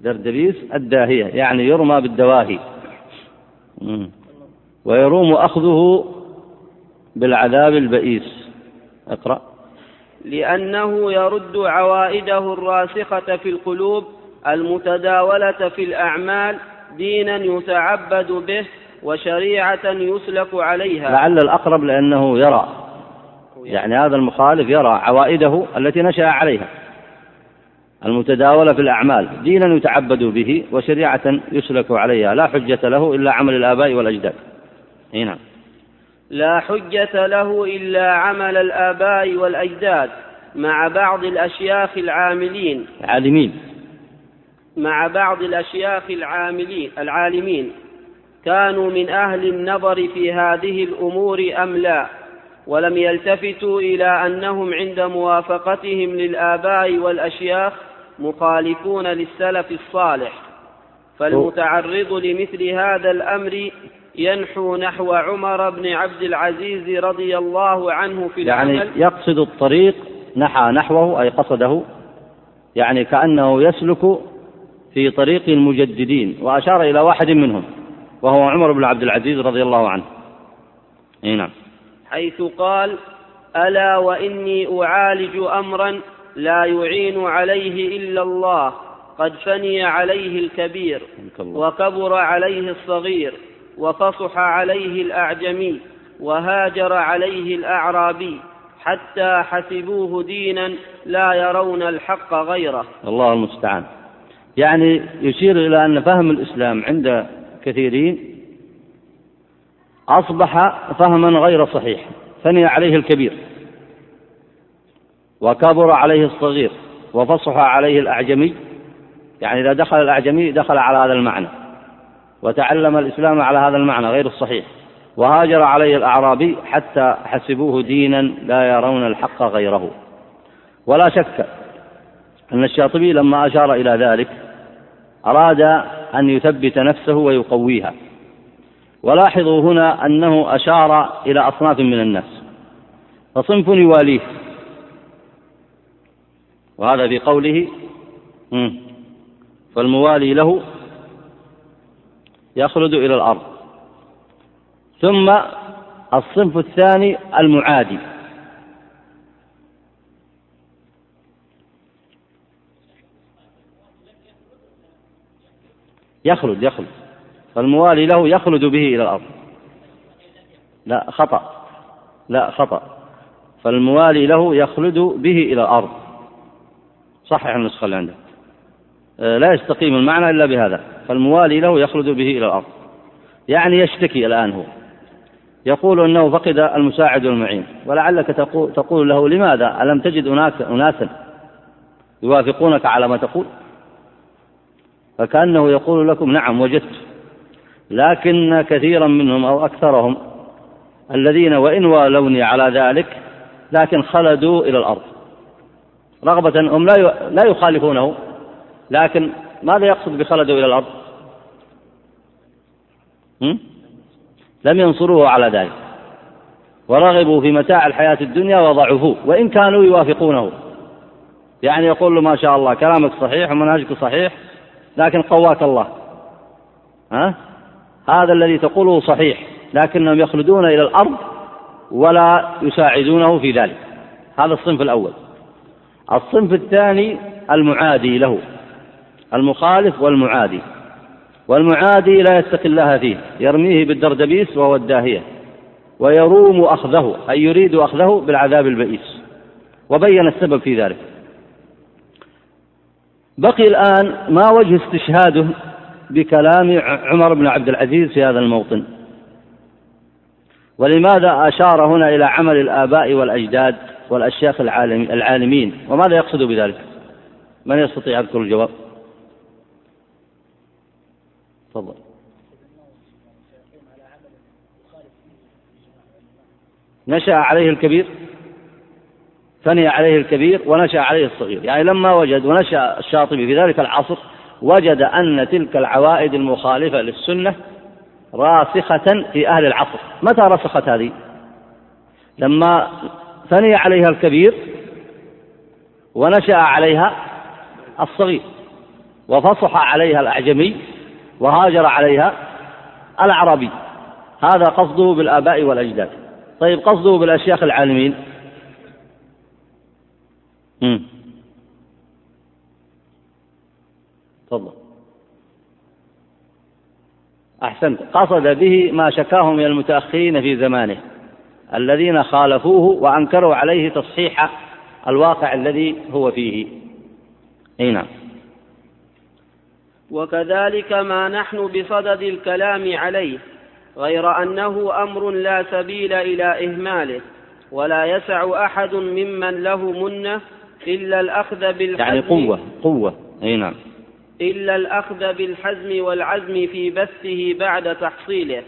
دردبيس الداهية يعني يرمى بالدواهي. ويروم أخذه بالعذاب البئيس. اقرأ. لأنه يرد عوائده الراسخة في القلوب المتداولة في الأعمال دينا يتعبد به وشريعة يسلك عليها. لعل الأقرب لأنه يرى. يعني هذا المخالف يرى عوائده التي نشأ عليها. المتداولة في الأعمال دينا يتعبد به وشريعة يسلك عليها. لا حجة له إلا عمل الآباء والأجداد. هنا نعم. لا حجة له إلا عمل الآباء والأجداد مع بعض الأشياخ العاملين. العالمين. مع بعض الأشياخ العاملين العالمين. كانوا من أهل النظر في هذه الأمور أم لا؟ ولم يلتفتوا إلى أنهم عند موافقتهم للآباء والأشياخ مخالفون للسلف الصالح. فالمتعرض لمثل هذا الأمر ينحو نحو عمر بن عبد العزيز رضي الله عنه في يعني العمل. يعني يقصد الطريق نحى نحوه أي قصده يعني كأنه يسلك في طريق المجددين وأشار إلى واحد منهم وهو عمر بن عبد العزيز رضي الله عنه. أي نعم. حيث قال ألا وإني أعالج أمرا لا يعين عليه إلا الله قد فني عليه الكبير وكبر عليه الصغير وفصح عليه الأعجمي وهاجر عليه الأعرابي حتى حسبوه دينا لا يرون الحق غيره. الله المستعان. يعني يشير إلى أن فهم الإسلام عند كثيرين أصبح فهما غير صحيح. ثني عليه الكبير وكبر عليه الصغير وفصح عليه الأعجمي. يعني إذا دخل الأعجمي دخل على هذا المعنى. وتعلم الإسلام على هذا المعنى غير الصحيح. وهاجر عليه الأعرابي حتى حسبوه دينا لا يرون الحق غيره. ولا شك أن الشاطبي لما أشار إلى ذلك أراد أن يثبت نفسه ويقويها. ولاحظوا هنا أنه أشار إلى أصناف من الناس. فصنف يواليه. وهذا في قوله فالموالي له يخلد إلى الأرض. ثم الصنف الثاني المعادي. يخلد يخلد. فالموالي له يخلد به إلى الأرض. لا خطأ. لا خطأ. فالموالي له يخلد به إلى الأرض. صحح النسخة اللي عندك. لا يستقيم المعنى إلا بهذا. فالموالي له يخلد به إلى الأرض. يعني يشتكي الآن هو. يقول أنه فقد المساعد والمعين. ولعلك تقول, له لماذا؟ ألم تجد أناسا يوافقونك على ما تقول؟ فكأنه يقول لكم نعم وجدت. لكن كثيرا منهم أو أكثرهم الذين وإن والوني على ذلك لكن خلدوا إلى الأرض. رغبة هم لا يخالفونه. لكن ماذا يقصد بخلدوا إلى الأرض؟ لم ينصروه على ذلك. ورغبوا في متاع الحياة الدنيا وضعفوه وإن كانوا يوافقونه. يعني يقول له ما شاء الله كلامك صحيح ومنهجك صحيح لكن قواك الله. ها؟ هذا الذي تقوله صحيح لكنهم يخلدون إلى الأرض ولا يساعدونه في ذلك. هذا الصنف الأول. الصنف الثاني المعادي له. المخالف والمعادي. والمعادي لا يتقي الله فيه. يرميه بالدردبيس وهو الداهية. ويروم أخذه أي يريد أخذه بالعذاب البئيس. وبين السبب في ذلك. بقي الآن ما وجه استشهاده بكلام عمر بن عبد العزيز في هذا الموطن. ولماذا أشار هنا إلى عمل الآباء والأجداد والأشياخ العالمين؟ وماذا يقصد بذلك؟ من يستطيع يذكر الجواب؟ تفضل. نشأ عليه الكبير ثني عليه الكبير ونشأ عليه الصغير. يعني لما وجد ونشأ الشاطبي في ذلك العصر وجد أن تلك العوائد المخالفة للسنة راسخة في أهل العصر. متى رسخت هذه؟ لما ثني عليها الكبير ونشأ عليها الصغير وفصح عليها الأعجمي وهاجر عليها الأعرابي. هذا قصده بالآباء والأجداد. طيب قصده بالأشياخ العالمين. تفضل. أحسنت. قصد به ما شكاه من المتأخرين في زمانه الذين خالفوه وأنكروا عليه تصحيح الواقع الذي هو فيه. أي نعم. وكذلك ما نحن بصدد الكلام عليه غير أنه أمر لا سبيل إلى إهماله ولا يسع أحد ممن له منة إلا الأخذ بالحزم يعني قوة قوة. أي نعم. إلا الأخذ بالحزم والعزم في بثه بعد تحصيله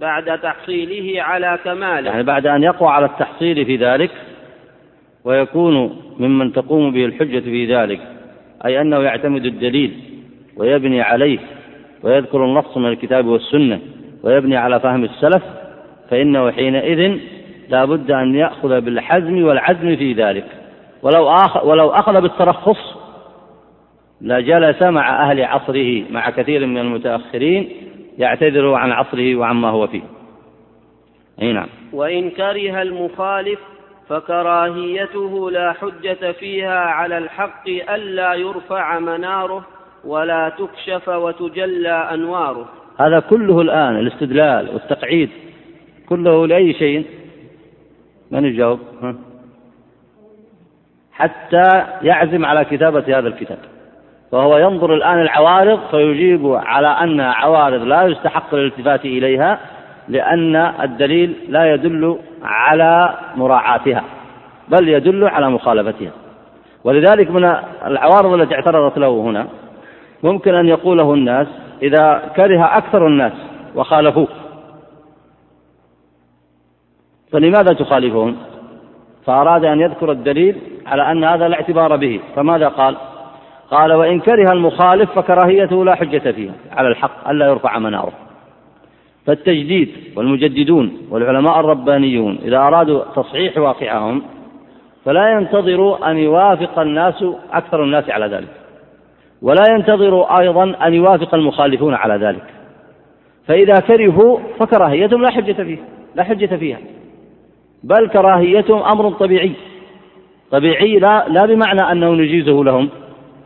بعد تحصيله على كماله. يعني بعد أن يقوى على التحصيل في ذلك ويكون ممن تقوم به الحجة في ذلك أي أنه يعتمد الدليل. ويبني عليه ويذكر النص من الكتاب والسنة ويبني على فهم السلف فإنه حينئذ لا بد أن يأخذ بالحزم والعزم في ذلك. ولو أخذ, ولو أخذ بالترخص لجلس مع أهل عصره مع كثير من المتأخرين يعتذر عن عصره وعما هو فيه. أي نعم. وإن كره المخالف فكراهيته لا حجة فيها على الحق ألا يرفع مناره. ولا تكشف وتجلى أنواره. هذا كله الآن الاستدلال والتقعيد. كله لأي شيء؟ من يجاوب حتى يعزم على كتابة هذا الكتاب. فهو ينظر الآن العوارض فيجيب على أنها عوارض لا يستحق الالتفات إليها لأن الدليل لا يدل على مراعاتها بل يدل على مخالفتها. ولذلك من العوارض التي اعترضت له هنا ممكن أن يقوله الناس إذا كره أكثر الناس وخالفوه فلماذا تخالفهم؟ فأراد أن يذكر الدليل على أن هذا لا اعتبار به. فماذا قال؟ قال وإن كره المخالف فكراهيته لا حجة فيها على الحق ألا يرفع مناره. فالتجديد والمجددون والعلماء الربانيون إذا أرادوا تصحيح واقعهم فلا ينتظروا أن يوافق الناس أكثر الناس على ذلك. ولا ينتظروا أيضا أن يوافق المخالفون على ذلك. فإذا كرهوا فكراهيتهم لا حجة فيها لا حجة فيها. بل كراهيتهم أمر طبيعي. طبيعي لا لا بمعنى أنه نجيزه لهم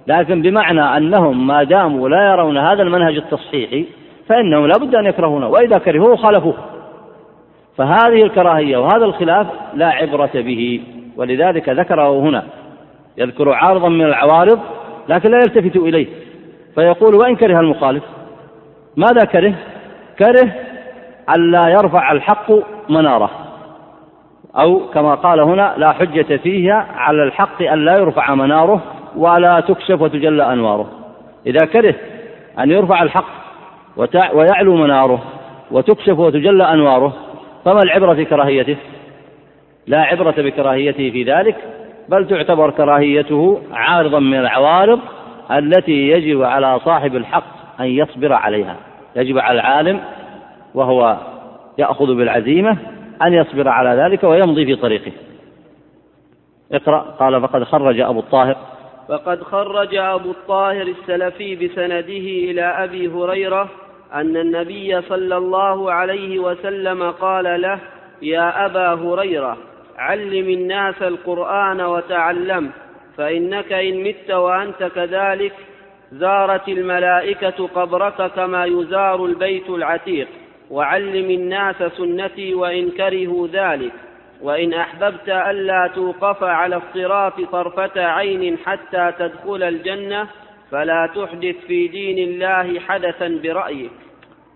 لكن بمعنى أنهم ما داموا لا يرون هذا المنهج التصحيحي فإنهم لا بد أن يكرهونه وإذا كرهوه خالفوه. فهذه الكراهية وهذا الخلاف لا عبرة به ولذلك ذكره هنا. يذكر عارضا من العوارض لكن لا يلتفت إليه. فيقول وإن كره المخالف. ماذا كره؟ كره ألا يرفع الحق مناره. أو كما قال هنا لا حجة فيها على الحق أن لا يرفع مناره ولا تكشف وتجلى أنواره. إذا كره أن يرفع الحق ويعلو مناره وتكشف وتجلى أنواره فما العبرة في كراهيته؟ لا عبرة بكراهيته في ذلك بل تعتبر كراهيته عارضا من العوارض التي يجب على صاحب الحق أن يصبر عليها. يجب على العالم وهو يأخذ بالعزيمة أن يصبر على ذلك ويمضي في طريقه. اقرأ. قال فقد خرج أبو الطاهر. فقد خرج أبو الطاهر السلفي بسنده إلى أبي هريرة أن النبي صلى الله عليه وسلم قال له يا أبا هريرة علم الناس القرآن وتعلم فإنك إن مت وأنت كذلك زارت الملائكة قبرك كما يزار البيت العتيق. وعلم الناس سنتي وإن كرهوا ذلك. وإن أحببت ألا توقف على الصراط طرفة عين حتى تدخل الجنة فلا تحدث في دين الله حدثا برأيك.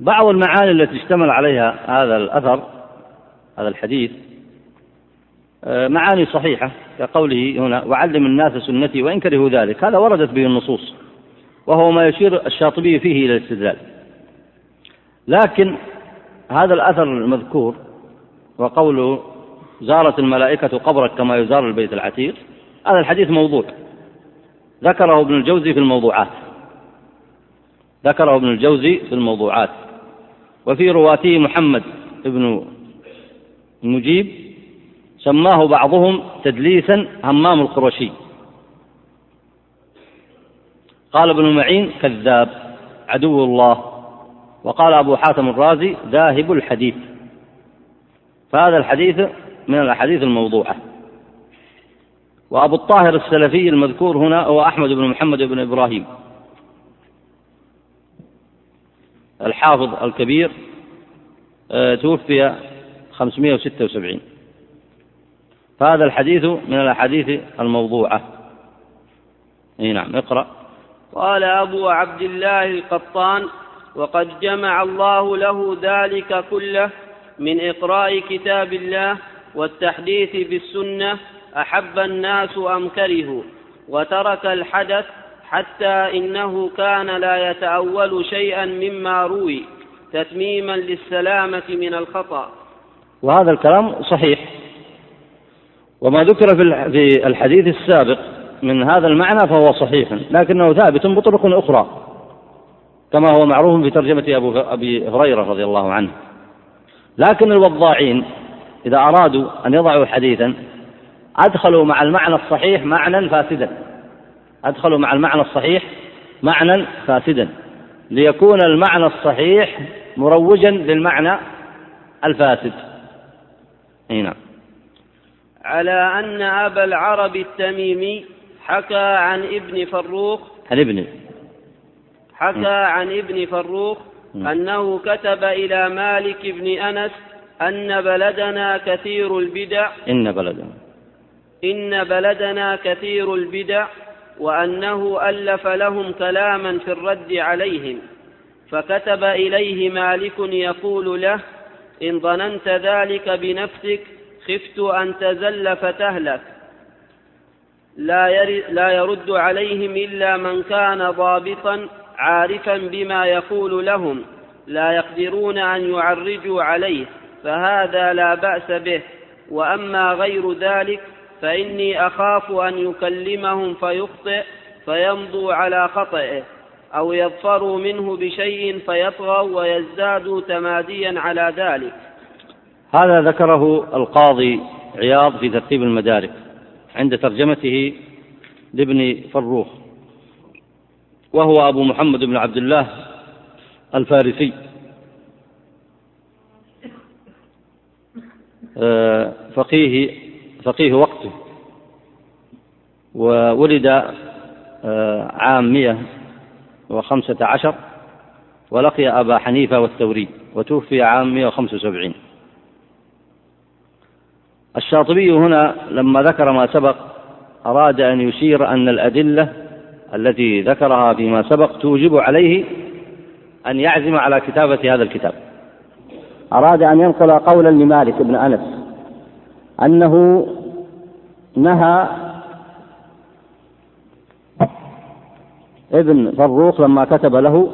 بعض المعاني التي اشتمل عليها هذا الأثر هذا الحديث معاني صحيحة كقوله هنا وعلم الناس سنتي وإن كرهوا ذلك. هذا وردت به النصوص وهو ما يشير الشاطبي فيه إلى الاستدلال. لكن هذا الأثر المذكور وقوله زارت الملائكة قبرك كما يزار البيت العتيق هذا الحديث موضوع. ذكره ابن الجوزي في الموضوعات. ذكره ابن الجوزي في الموضوعات. وفي رواته محمد بن المجيب سماه بعضهم تدليسا همام القرشي. قال ابن معين كذاب عدو الله. وقال أبو حاتم الرازي ذاهب الحديث. فهذا الحديث من الأحاديث الموضوعة. وأبو الطاهر السلفي المذكور هنا هو أحمد بن محمد بن إبراهيم. الحافظ الكبير آه، توفي 576 فهذا الحديث من الأحاديث الموضوعة. إي نعم اقرأ. قال أبو عبد الله القطان وقد جمع الله له ذلك كله من إقراء كتاب الله والتحديث بالسنة أحب الناس أم كرهوا وترك الحدث حتى إنه كان لا يتأول شيئا مما روي تتميما للسلامة من الخطأ. وهذا الكلام صحيح. وما ذكر في الحديث السابق من هذا المعنى فهو صحيح لكنه ثابت بطرق أخرى كما هو معروف في ترجمة أبو أبي هريرة رضي الله عنه. لكن الوضاعين إذا أرادوا أن يضعوا حديثا أدخلوا مع المعنى الصحيح معنى فاسدا. أدخلوا مع المعنى الصحيح معنى فاسدا. ليكون المعنى الصحيح مروجا للمعنى الفاسد. نعم. على أن أبا العرب التميمي حكى عن ابن فروخ عن ابن. حكى عن ابن فروخ أنه كتب إلى مالك بن أنس أن بلدنا كثير البدع إن بلدنا. إن بلدنا كثير البدع وأنه ألف لهم كلاما في الرد عليهم فكتب إليه مالك يقول له إن ظننت ذلك بنفسك خفت أن تزل فتهلك. لا, لا يرد عليهم إلا من كان ضابطا عارفا بما يقول لهم لا يقدرون أن يعرجوا عليه فهذا لا بأس به. وأما غير ذلك فإني أخاف أن يكلمهم فيخطئ فيمضوا على خطئه أو يظفروا منه بشيء فيطغوا ويزدادوا تماديا على ذلك. هذا ذكره القاضي عياض في ترتيب المدارك عند ترجمته لابن فروخ وهو أبو محمد بن عبد الله الفارسي. آه، فقيه فقيه وقته وولد آه، عام مئة وخمسة عشر ولقي أبا حنيفة والثوري وتوفي عام 175 الشاطبي هنا لما ذكر ما سبق أراد أن يشير أن الأدلة التي ذكرها فيما سبق توجب عليه أن يعزم على كتابة هذا الكتاب. أراد أن ينقل قولا لمالك بن أنس أنه نهى ابن فروخ لما كتب له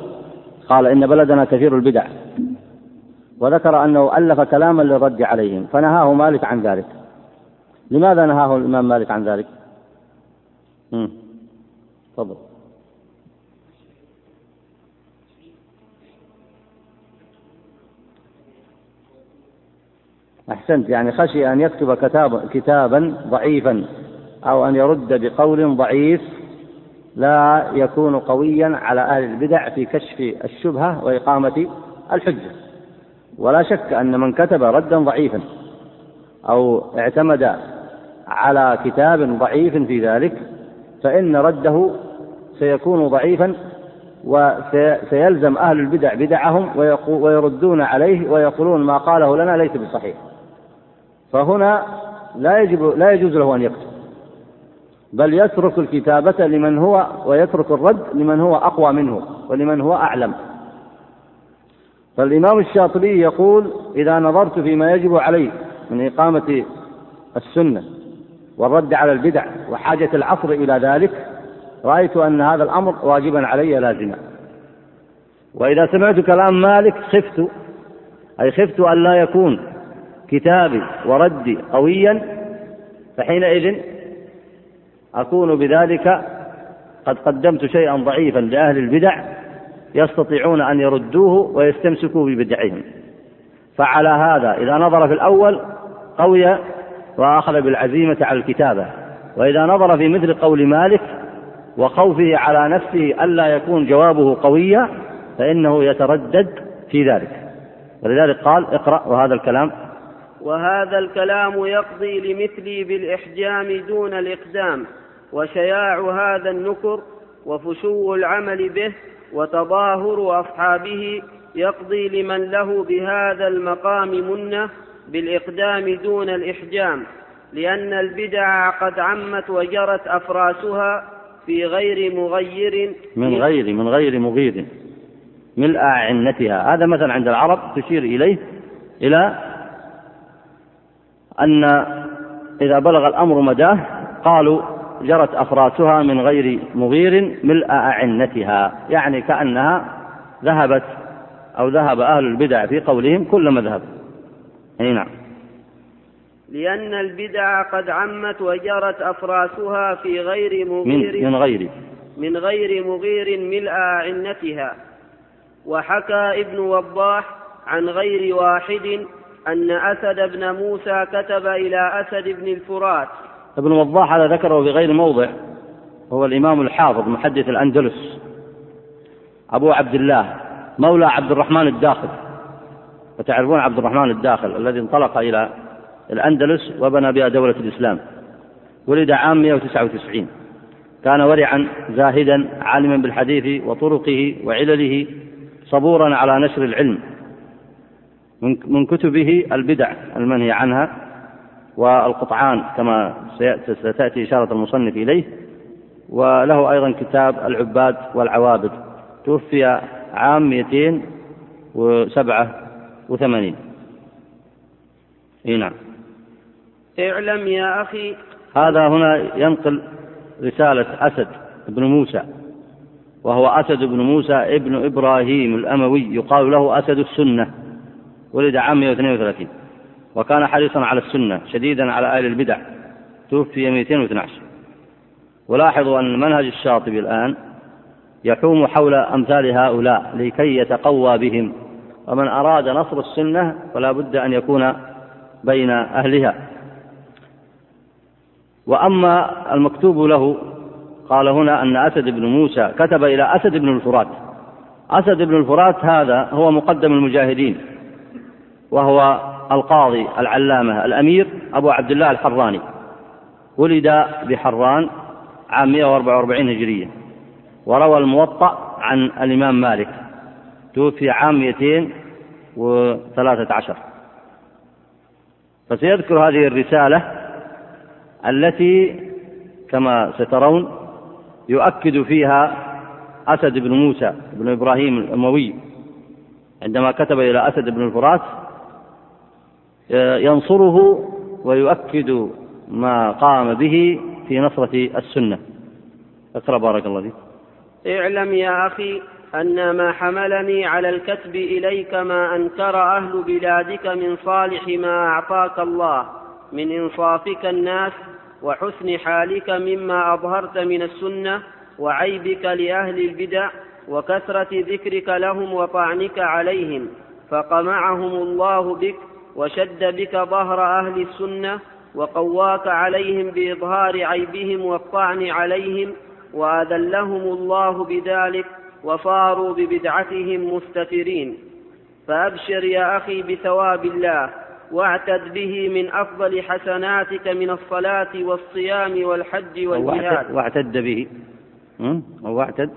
قال إن بلدنا كثير البدع. وذكر أنه ألف كلاما للرد عليهم فنهاه مالك عن ذلك. لماذا نهاه الإمام مالك عن ذلك؟ تفضل. أحسنت يعني خشي أن يكتب كتاب كتابا ضعيفا أو أن يرد بقول ضعيف لا يكون قويا على أهل البدع في كشف الشبهة وإقامة الحجة. ولا شك أن من كتب ردا ضعيفا أو اعتمد على كتاب ضعيف في ذلك فإن رده سيكون ضعيفا وسيلزم أهل البدع بدعهم ويردون عليه ويقولون ما قاله لنا ليس بصحيح. فهنا لا يجب لا يجوز له أن يكتب. بل يترك الكتابة لمن هو ويترك الرد لمن هو أقوى منه ولمن هو أعلم. فالإمام الشاطبي يقول إذا نظرت فيما يجب علي من إقامة السنة والرد على البدع وحاجة العصر إلى ذلك رأيت أن هذا الأمر واجبا علي لازما. وإذا سمعت كلام مالك خفت أي خفت أن لا يكون كتابي وردي قويا فحينئذ أكون بذلك قد قدمت شيئا ضعيفا لأهل البدع يستطيعون أن يردوه ويستمسكوا ببدعهم فعلى هذا إذا نظر في الأول قوي وأخذ بالعزيمة على الكتابة. وإذا نظر في مثل قول مالك وخوفه على نفسه ألا يكون جوابه قويا فإنه يتردد في ذلك. ولذلك قال اقرأ وهذا الكلام. وهذا الكلام يقضي لمثلي بالإحجام دون الإقدام وشياع هذا النكر وفشو العمل به وتظاهر أصحابه يقضي لمن له بهذا المقام منة بالإقدام دون الإحجام لأن البدع قد عمت وجرت أفراسها في غير مغير. من غير من غير مغير. ملء عنتها هذا مثلا عند العرب تشير إليه إلى أن إذا بلغ الأمر مداه قالوا جرت أفراسها من غير مغير ملء أعنتها. يعني كأنها ذهبت أو ذهب أهل البدع في قولهم كل مذهب. أي نعم. لأن البدع قد عمت وجرت أفراسها في غير مغير من, من غير. من غير مغير ملء أعنتها. وحكى ابن وضاح عن غير واحد أن أسد بن موسى كتب إلى أسد بن الفرات. ابن وضاح هذا ذكره في غير موضع هو الإمام الحافظ محدث الأندلس. أبو عبد الله مولى عبد الرحمن الداخل. وتعرفون عبد الرحمن الداخل الذي انطلق إلى الأندلس وبنى بها دولة الإسلام. ولد عام 199 كان ورعا زاهدا عالما بالحديث وطرقه وعلله صبورا على نشر العلم. من كتبه البدع المنهي عنها. والقطعان كما ستأتي إشارة المصنف إليه. وله أيضا كتاب العباد والعوابد. توفي عام 287 إي نعم. اعلم يا أخي. هذا هنا ينقل رسالة أسد بن موسى وهو أسد بن موسى ابن إبراهيم الأموي يقال له أسد السنة ولد عام 132 وكان حريصا على السنة شديدا على أهل البدع. توفي 212 ولاحظوا أن منهج الشاطبي الآن يحوم حول أمثال هؤلاء لكي يتقوى بهم. ومن أراد نصر السنة فلا بد أن يكون بين أهلها. وأما المكتوب له قال هنا أن أسد بن موسى كتب إلى أسد بن الفرات. أسد بن الفرات هذا هو مقدم المجاهدين وهو القاضي العلامة الأمير أبو عبد الله الحراني. ولد بحران عام 144 هجرية. وروى الموطأ عن الإمام مالك. توفي عام 213 فسيذكر هذه الرسالة التي كما سترون يؤكد فيها أسد بن موسى بن إبراهيم الأموي. عندما كتب إلى أسد بن الفرات ينصره ويؤكد ما قام به في نصرة السنة. اقرأ بارك الله فيك. اعلم يا أخي أن ما حملني على الكتب إليك ما أنكر أهل بلادك من صالح ما أعطاك الله من إنصافك الناس وحسن حالك مما أظهرت من السنة وعيبك لأهل البدع وكثرة ذكرك لهم وطعنك عليهم فقمعهم الله بك وشد بك ظهر أهل السنة وقواك عليهم بإظهار عيبهم والطعن عليهم وأذلهم الله بذلك وصاروا ببدعتهم مستترين. فأبشر يا أخي بثواب الله واعتد به من أفضل حسناتك من الصلاة والصيام والحج والجهاد. واعتد به. واعتد.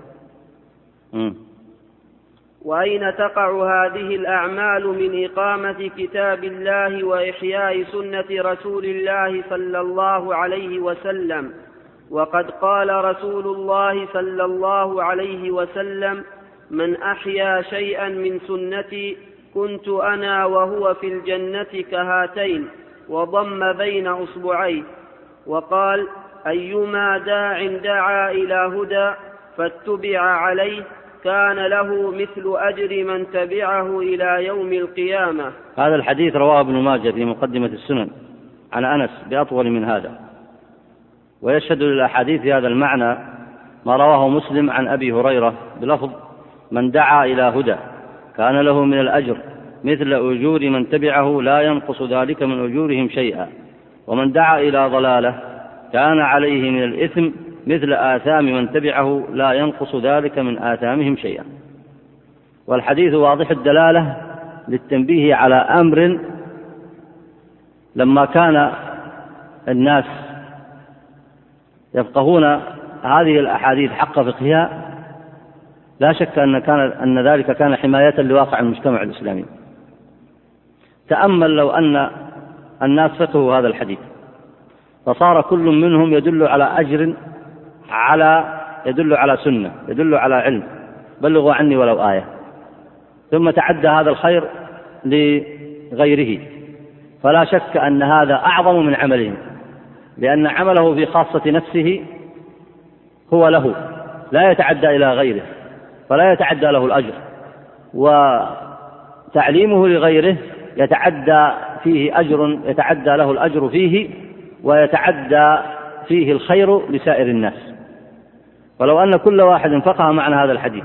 وأين تقع هذه الأعمال من إقامة كتاب الله وإحياء سنة رسول الله صلى الله عليه وسلم؟ وقد قال رسول الله صلى الله عليه وسلم من أحيا شيئا من سنتي كنت أنا وهو في الجنة كهاتين وضم بين أصبعيه وقال أيما داع دعا إلى هدى فاتبع عليه كان له مثل أجر من تبعه إلى يوم القيامة. هذا الحديث رواه ابن ماجه في مقدمة السنن عن أنس بأطول من هذا. ويشهد للأحاديث هذا المعنى ما رواه مسلم عن أبي هريرة بلفظ من دعا إلى هدى كان له من الأجر مثل أجور من تبعه لا ينقص ذلك من أجورهم شيئا ومن دعا إلى ضلالة كان عليه من الإثم مثل آثام من تبعه لا ينقص ذلك من آثامهم شيئا. والحديث واضح الدلالة للتنبيه على أمر لما كان الناس يفقهون هذه الأحاديث حق فقهها لا شك أن كان أن ذلك كان حماية لواقع المجتمع الإسلامي. تأمل لو أن الناس فقهوا هذا الحديث. فصار كل منهم يدل على أجر على يدل على سنة يدل على علم. بلغوا عني ولو آية. ثم تعدى هذا الخير لغيره. فلا شك أن هذا أعظم من عملهم لأن عمله في خاصة نفسه هو له لا يتعدى إلى غيره فلا يتعدى له الأجر. وتعليمه لغيره يتعدى فيه أجر يتعدى له الأجر فيه ويتعدى فيه الخير لسائر الناس. ولو أن كل واحد فقه معنى هذا الحديث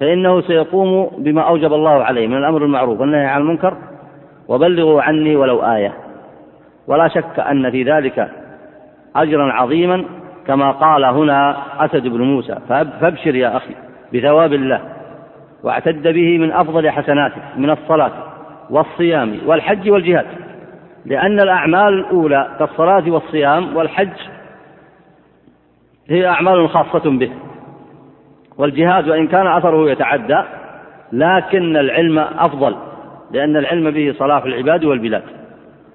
فإنه سيقوم بما أوجب الله عليه من الأمر المعروف والنهي عن المنكر وبلغوا عني ولو آية. ولا شك أن في ذلك أجرا عظيما كما قال هنا أسد بن موسى فابشر يا أخي بثواب الله واعتد به من أفضل حسناته من الصلاة والصيام والحج والجهاد لأن الأعمال الأولى كالصلاة والصيام والحج هي أعمال خاصة به. والجهاد وإن كان أثره يتعدى لكن العلم أفضل لأن العلم به صلاح العباد والبلاد.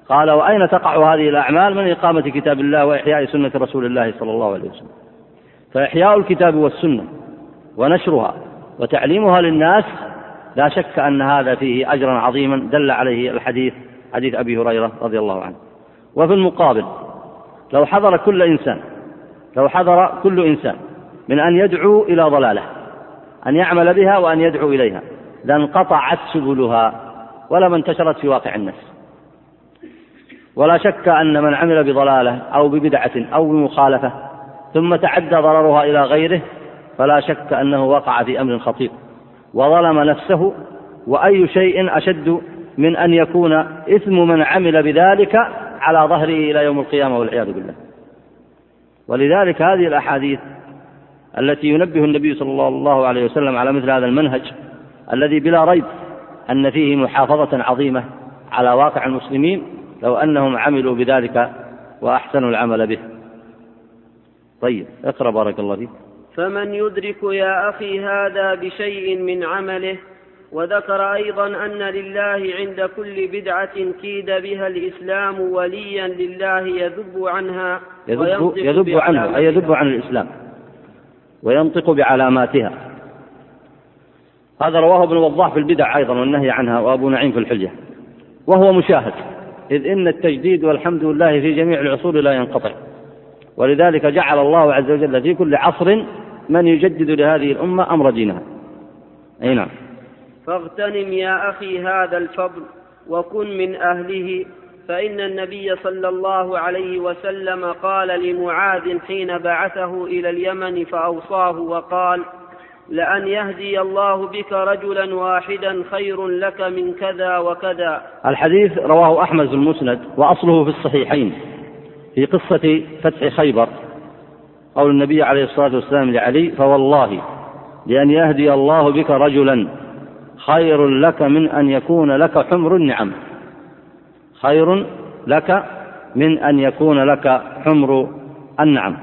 قال وأين تقع هذه الأعمال من إقامة كتاب الله وإحياء سنة رسول الله صلى الله عليه وسلم؟ فإحياء الكتاب والسنة ونشرها وتعليمها للناس لا شك أن هذا فيه أجرا عظيما دل عليه الحديث حديث أبي هريرة رضي الله عنه. وفي المقابل لو حضر كل إنسان لو حضر كل إنسان من أن يدعو إلى ضلالة أن يعمل بها وأن يدعو إليها. لانقطعت سبلها ولما انتشرت في واقع الناس ولا شك أن من عمل بضلالة أو ببدعة أو بمخالفة ثم تعدى ضررها إلى غيره فلا شك أنه وقع في أمر خطير. وظلم نفسه وأي شيء أشد من أن يكون إثم من عمل بذلك على ظهره إلى يوم القيامة والعياذ بالله. ولذلك هذه الأحاديث التي ينبه النبي صلى الله عليه وسلم على مثل هذا المنهج الذي بلا ريب أن فيه محافظة عظيمة على واقع المسلمين لو أنهم عملوا بذلك وأحسنوا العمل به. طيب اقرأ بارك الله فيك. فمن يدرك يا أخي هذا بشيء من عمله وذكر أيضا أن لله عند كل بدعة كيد بها الإسلام وليا لله يذب عنها يذب, يذب عنه أي يذب عن الإسلام. وينطق بعلاماتها. هذا رواه ابن وضاح في البدع أيضا والنهي عنها وأبو نعيم في الحجة. وهو مشاهد إذ إن التجديد والحمد لله في جميع العصور لا ينقطع. ولذلك جعل الله عز وجل في كل عصر من يجدد لهذه الأمة أمر دينها. أي نعم. فاغتنم يا أخي هذا الفضل وكن من أهله فإن النبي صلى الله عليه وسلم قال لمعاذ حين بعثه إلى اليمن فأوصاه وقال لأن يهدي الله بك رجلا واحدا خير لك من كذا وكذا. الحديث رواه أحمد المسند وأصله في الصحيحين في قصة فتح خيبر. قول النبي عليه الصلاة والسلام لعلي فوالله لأن يهدي الله بك رجلا خير لك من أن يكون لك حمر النعم. خير لك من أن يكون لك حمر النعم.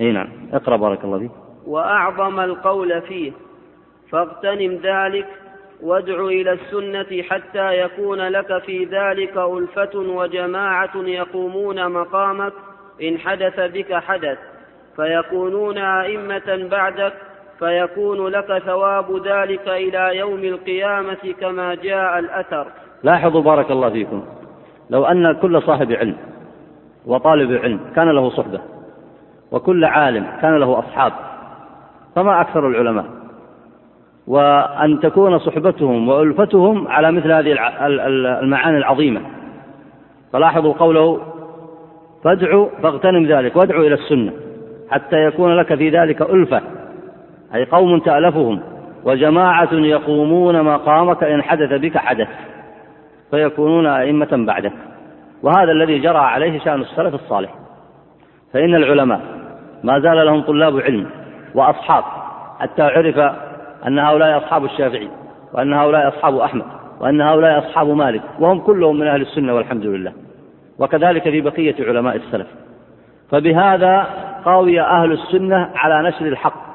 أي نعم. اقرأ بارك الله فيك. وأعظم القول فيه فاغتنم ذلك وادع إلى السنة حتى يكون لك في ذلك ألفة وجماعة يقومون مقامك إن حدث بك حدث فيكونون أئمة بعدك فيكون لك ثواب ذلك إلى يوم القيامة كما جاء الأثر. لاحظوا بارك الله فيكم. لو أن كل صاحب علم وطالب علم كان له صحبة وكل عالم كان له أصحاب فما أكثر العلماء؟ وأن تكون صحبتهم وألفتهم على مثل هذه المعاني العظيمة. فلاحظوا قوله فادعوا فاغتنم ذلك وادعوا إلى السنة حتى يكون لك في ذلك ألفة أي قوم تألفهم وجماعة يقومون مقامك إن حدث بك حدث فيكونون أئمة بعدك. وهذا الذي جرى عليه شأن السلف الصالح. فإن العلماء ما زال لهم طلاب علم وأصحاب حتى عرف أن هؤلاء أصحاب الشافعي وأن هؤلاء أصحاب أحمد وأن هؤلاء أصحاب مالك وهم كلهم من أهل السنة والحمد لله. وكذلك في بقية علماء السلف. فبهذا قاوي أهل السنة على نشر الحق.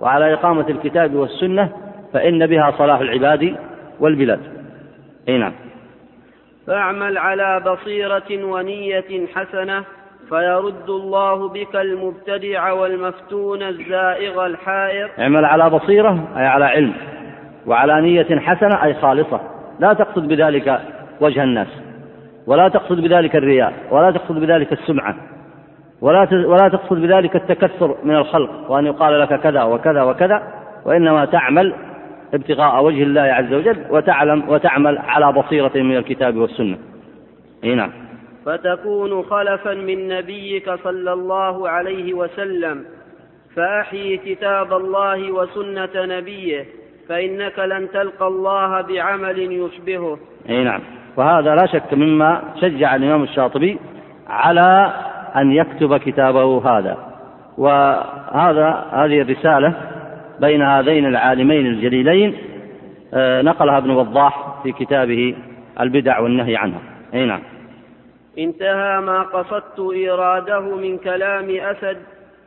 وعلى إقامة الكتاب والسنة فإن بها صلاح العباد والبلاد. أي نعم. فاعمل على بصيرة ونية حسنة فيرد الله بك المبتدع والمفتون الزائغ الحائر. اعمل على بصيرة أي على علم وعلى نية حسنة أي خالصة. لا تقصد بذلك وجه الناس ولا تقصد بذلك الرياء ولا تقصد بذلك السمعة. ولا ولا تقصد بذلك التكثر من الخلق وأن يقال لك كذا وكذا وكذا وإنما تعمل ابتغاء وجه الله عز وجل وتعلم وتعمل على بصيرة من الكتاب والسنة. أي نعم. فتكون خلفا من نبيك صلى الله عليه وسلم فأحيي كتاب الله وسنة نبيه فإنك لن تلقى الله بعمل يشبهه. أي نعم. وهذا لا شك مما شجع الإمام الشاطبي على أن يكتب كتابه هذا. وهذا هذه الرسالة بين هذين العالمين الجليلين آه، نقلها ابن وضاح في كتابه البدع والنهي عنها. أي نعم. انتهى ما قصدت إيراده من كلام أسد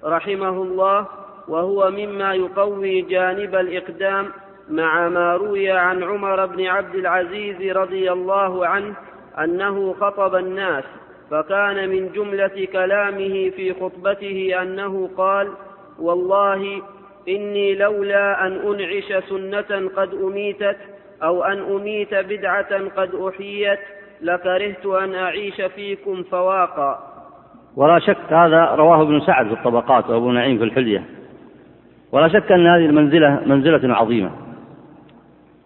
رحمه الله وهو مما يقوي جانب الإقدام مع ما روي عن عمر بن عبد العزيز رضي الله عنه أنه خطب الناس. فكان من جملة كلامه في خطبته أنه قال والله إني لولا أن أنعش سنة قد أميتت أو أن أميت بدعة قد أحيت لكرهت أن أعيش فيكم فواقا. ولا شك هذا رواه ابن سعد في الطبقات وأبو نعيم في الحلية. ولا شك أن هذه المنزلة منزلة عظيمة.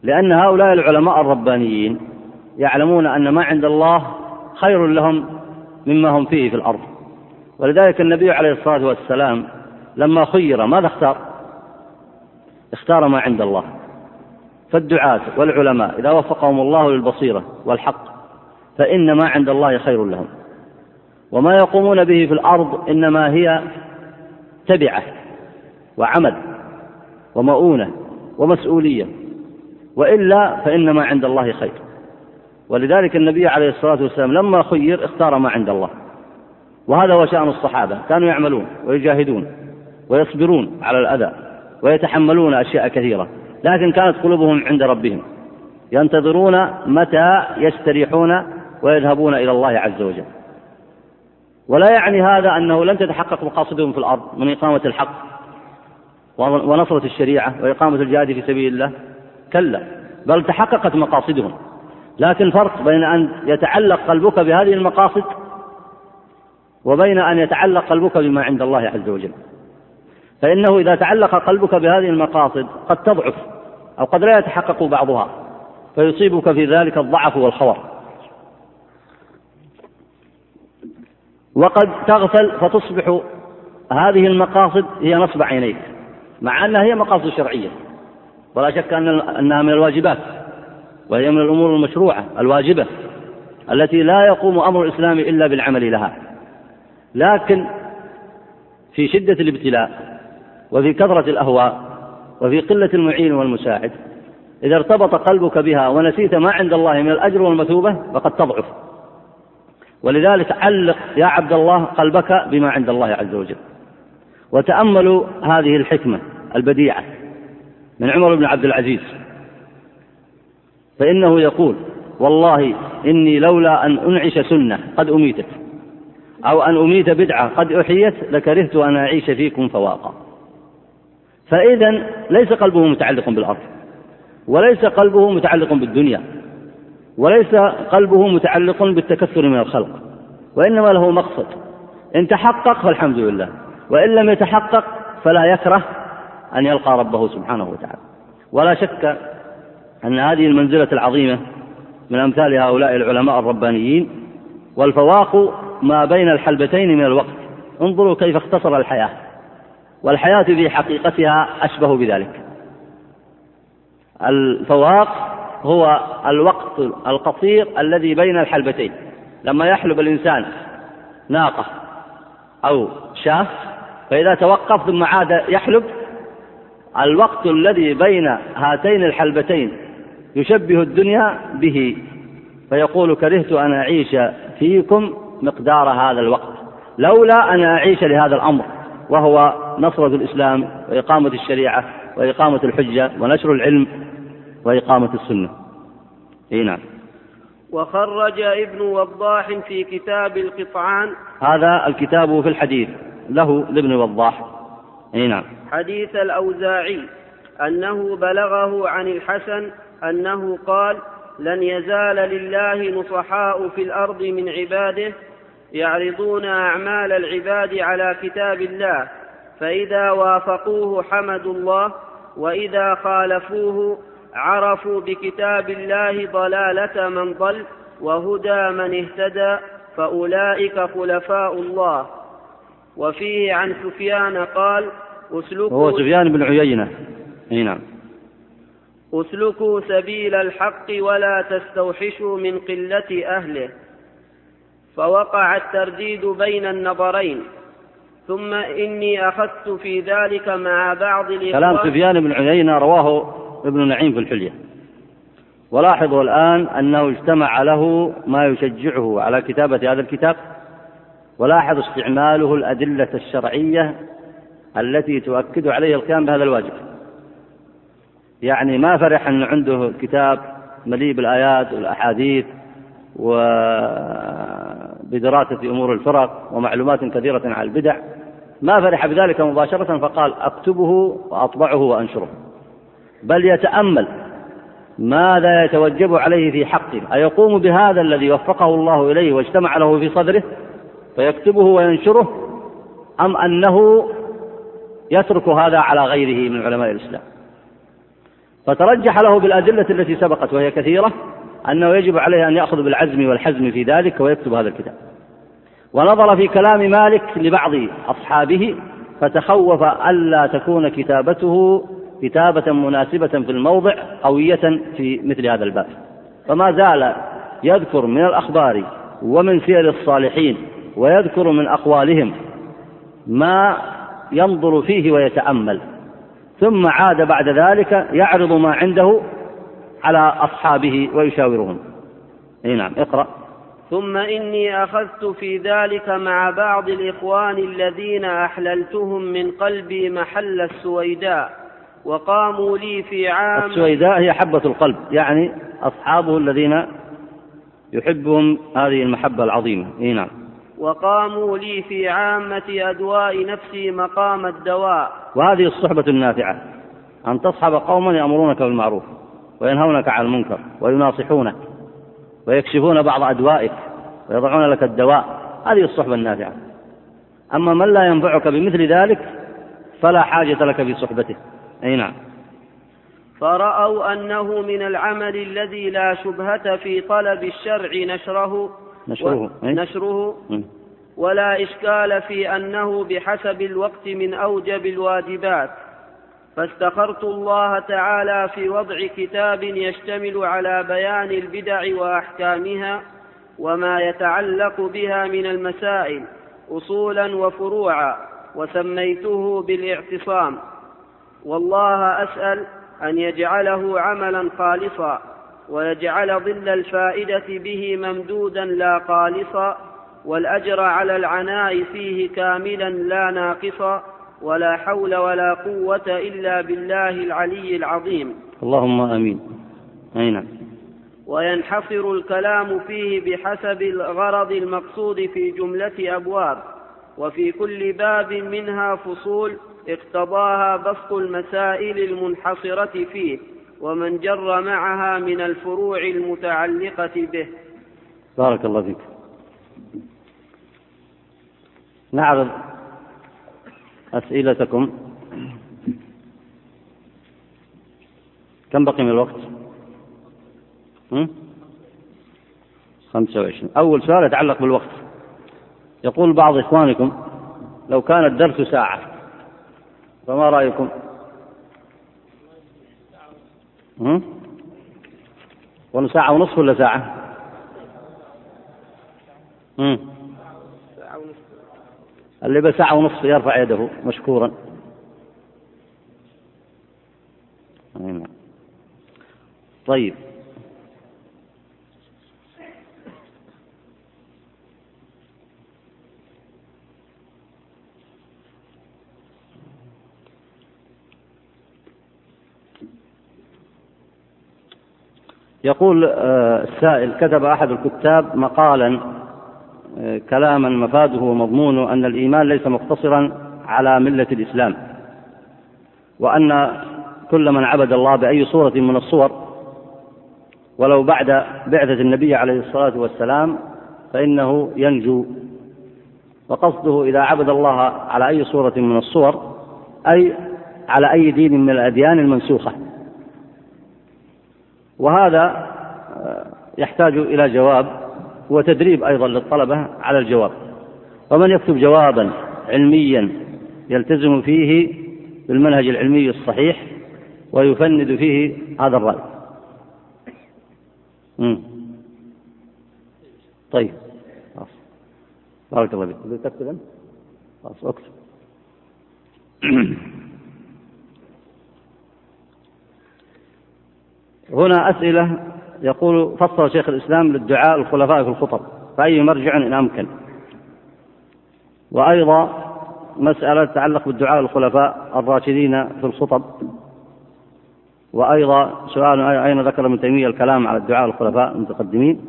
لأن هؤلاء العلماء الربانيين يعلمون أن ما عند الله خير لهم مما هم فيه في الأرض. ولذلك النبي عليه الصلاة والسلام لما خير ماذا اختار؟ اختار ما عند الله. فالدعاة والعلماء إذا وفقهم الله للبصيرة والحق فإن ما عند الله خير لهم. وما يقومون به في الأرض إنما هي تبعة وعمل ومؤونة ومسؤولية. وإلا فإن ما عند الله خير. ولذلك النبي عليه الصلاة والسلام لما خير اختار ما عند الله. وهذا هو شأن الصحابة. كانوا يعملون ويجاهدون ويصبرون على الأذى ويتحملون أشياء كثيرة. لكن كانت قلوبهم عند ربهم. ينتظرون متى يستريحون ويذهبون إلى الله عز وجل. ولا يعني هذا أنه لن تتحقق مقاصدهم في الأرض من إقامة الحق ونصرة الشريعة وإقامة الجهاد في سبيل الله. كلا بل تحققت مقاصدهم. لكن فرق بين أن يتعلق قلبك بهذه المقاصد وبين أن يتعلق قلبك بما عند الله عز وجل. فإنه إذا تعلق قلبك بهذه المقاصد قد تضعف أو قد لا يتحقق بعضها فيصيبك في ذلك الضعف والخور. وقد تغفل فتصبح هذه المقاصد هي نصب عينيك مع أنها هي مقاصد شرعية. ولا شك أن أنها من الواجبات. وهي من الأمور المشروعة الواجبة التي لا يقوم أمر الإسلام إلا بالعمل لها. لكن في شدة الابتلاء وفي كثرة الأهواء وفي قلة المعين والمساعد إذا ارتبط قلبك بها ونسيت ما عند الله من الأجر والمثوبة فقد تضعف. ولذلك علق يا عبد الله قلبك بما عند الله عز وجل. وتأملوا هذه الحكمة البديعة من عمر بن عبد العزيز. فإنه يقول والله إني لولا أن أنعش سنة قد أميتت أو أن أميت بدعة قد أحيت لكرهت أن أعيش فيكم فواقا. فإذا ليس قلبه متعلق بالأرض وليس قلبه متعلق بالدنيا وليس قلبه متعلق بالتكثر من الخلق وإنما له مقصد إن تحقق فالحمد لله وإن لم يتحقق فلا يكره أن يلقى ربه سبحانه وتعالى. ولا شك أن هذه المنزلة العظيمة من أمثال هؤلاء العلماء الربانيين والفواق ما بين الحلبتين من الوقت. انظروا كيف اختصر الحياة والحياة في حقيقتها أشبه بذلك. الفواق هو الوقت القصير الذي بين الحلبتين. لما يحلب الإنسان ناقة أو شاة فإذا توقف ثم عاد يحلب الوقت الذي بين هاتين الحلبتين يشبه الدنيا به. فيقول كرهت أن أعيش فيكم مقدار هذا الوقت. لولا أن أعيش لهذا الأمر وهو نصرة الإسلام وإقامة الشريعة وإقامة الحجة ونشر العلم وإقامة السنة. إيه نعم. وخرج ابن وضاح في كتاب القطعان. هذا الكتاب في الحديث له لابن وضاح. إي نعم. حديث الأوزاعي أنه بلغه عن الحسن أنه قال لن يزال لله نصحاء في الأرض من عباده يعرضون أعمال العباد على كتاب الله فإذا وافقوه حمدوا الله وإذا خالفوه عرفوا بكتاب الله ضلالة من ضل وهدى من اهتدى فأولئك خلفاء الله. وفيه عن سفيان قال أسلكوا هو سفيان بن عيينة. نعم. اسلكوا سبيل الحق ولا تستوحشوا من قلة أهله. فوقع الترديد بين النظرين. ثم إني أخذت في ذلك مع بعض كلام سفيان بن عيينة رواه ابن نعيم في الحلية. ولاحظوا الآن أنه اجتمع له ما يشجعه على كتابة هذا الكتاب. ولاحظ استعماله الأدلة الشرعية التي تؤكد عليه القيام بهذا الواجب. يعني ما فرح أن عنده كتاب مليء بالآيات والأحاديث وبدراسة أمور الفرق ومعلومات كثيرة عن البدع ما فرح بذلك مباشرة فقال أكتبه وأطبعه وأنشره. بل يتأمل ماذا يتوجب عليه في حقه. أيقوم بهذا الذي وفقه الله إليه واجتمع له في صدره فيكتبه وينشره أم أنه يترك هذا على غيره من علماء الإسلام؟ فترجح له بالأدلة التي سبقت وهي كثيرة أنه يجب عليه أن يأخذ بالعزم والحزم في ذلك ويكتب هذا الكتاب. ونظر في كلام مالك لبعض أصحابه فتخوف ألا تكون كتابته كتابة مناسبة في الموضع قوية في مثل هذا الباب. فما زال يذكر من الأخبار ومن سير الصالحين ويذكر من أقوالهم ما ينظر فيه ويتأمل. ثم عاد بعد ذلك يعرض ما عنده على أصحابه ويشاورهم. أي نعم اقرأ. ثم إني أخذت في ذلك مع بعض الإخوان الذين أحللتهم من قلبي محل السويداء وقاموا لي في عام السويداء هي حبة القلب يعني أصحابه الذين يحبهم هذه المحبة العظيمة. أي نعم. وقاموا لي في عامة أدواء نفسي مقام الدواء. وهذه الصحبة النافعة أن تصحب قوما يأمرونك بالمعروف وينهونك عن المنكر ويناصحونك ويكشفون بعض أدوائك ويضعون لك الدواء. هذه الصحبة النافعة. أما من لا ينفعك بمثل ذلك فلا حاجة لك في صحبته. أي نعم. فرأوا أنه من العمل الذي لا شبهة في طلب الشرع نشره. نشره و... نشره ولا إشكال في أنه بحسب الوقت من أوجب الواجبات. فاستخرت الله تعالى في وضع كتاب يشتمل على بيان البدع وأحكامها وما يتعلق بها من المسائل أصولا وفروعا وسميته بالاعتصام. والله أسأل أن يجعله عملا خالصا. ويجعل ظل الفائدة به ممدودا لا قالصا والأجر على العناء فيه كاملا لا ناقصا ولا حول ولا قوة إلا بالله العلي العظيم. اللهم آمين. أي نعم وينحصر الكلام فيه بحسب الغرض المقصود في جملة أبواب وفي كل باب منها فصول اقتضاها بسط المسائل المنحصرة فيه. ومن جر معها من الفروع المتعلقة به. بارك الله فيك. نعرض أسئلتكم. كم بقي من الوقت؟ خمسة وعشرين. أول سؤال يتعلق بالوقت. يقول بعض إخوانكم لو كان الدرس ساعة فما رأيكم؟ ولا ساعة ونصف ولا ساعة؟ مم. اللي بساعة ونصف يرفع يده مشكورا نعم. طيب يقول آه، السائل كتب أحد الكتاب مقالا آه، كلاما مفاده ومضمونه أن الإيمان ليس مقتصرا على ملة الإسلام وأن كل من عبد الله بأي صورة من الصور ولو بعد بعثة النبي عليه الصلاة والسلام فإنه ينجو. وقصده إذا عبد الله على أي صورة من الصور أي على أي دين من الأديان المنسوخة. وهذا آه، يحتاج إلى جواب وتدريب أيضا للطلبة على الجواب. ومن يكتب جوابا علميا يلتزم فيه بالمنهج العلمي الصحيح ويفند فيه هذا الرأي. مم. طيب. خلاص بارك الله فيك. تكتب خلاص أكتب. هنا أسئلة يقول فصل شيخ الإسلام للدعاء الخلفاء في الخطب فأي مرجع إن أمكن؟ وأيضا مسألة تتعلق بالدعاء الخلفاء الراشدين في الخطب وأيضا سؤال أين ذكر ابن تيمية الكلام على الدعاء الخلفاء المتقدمين؟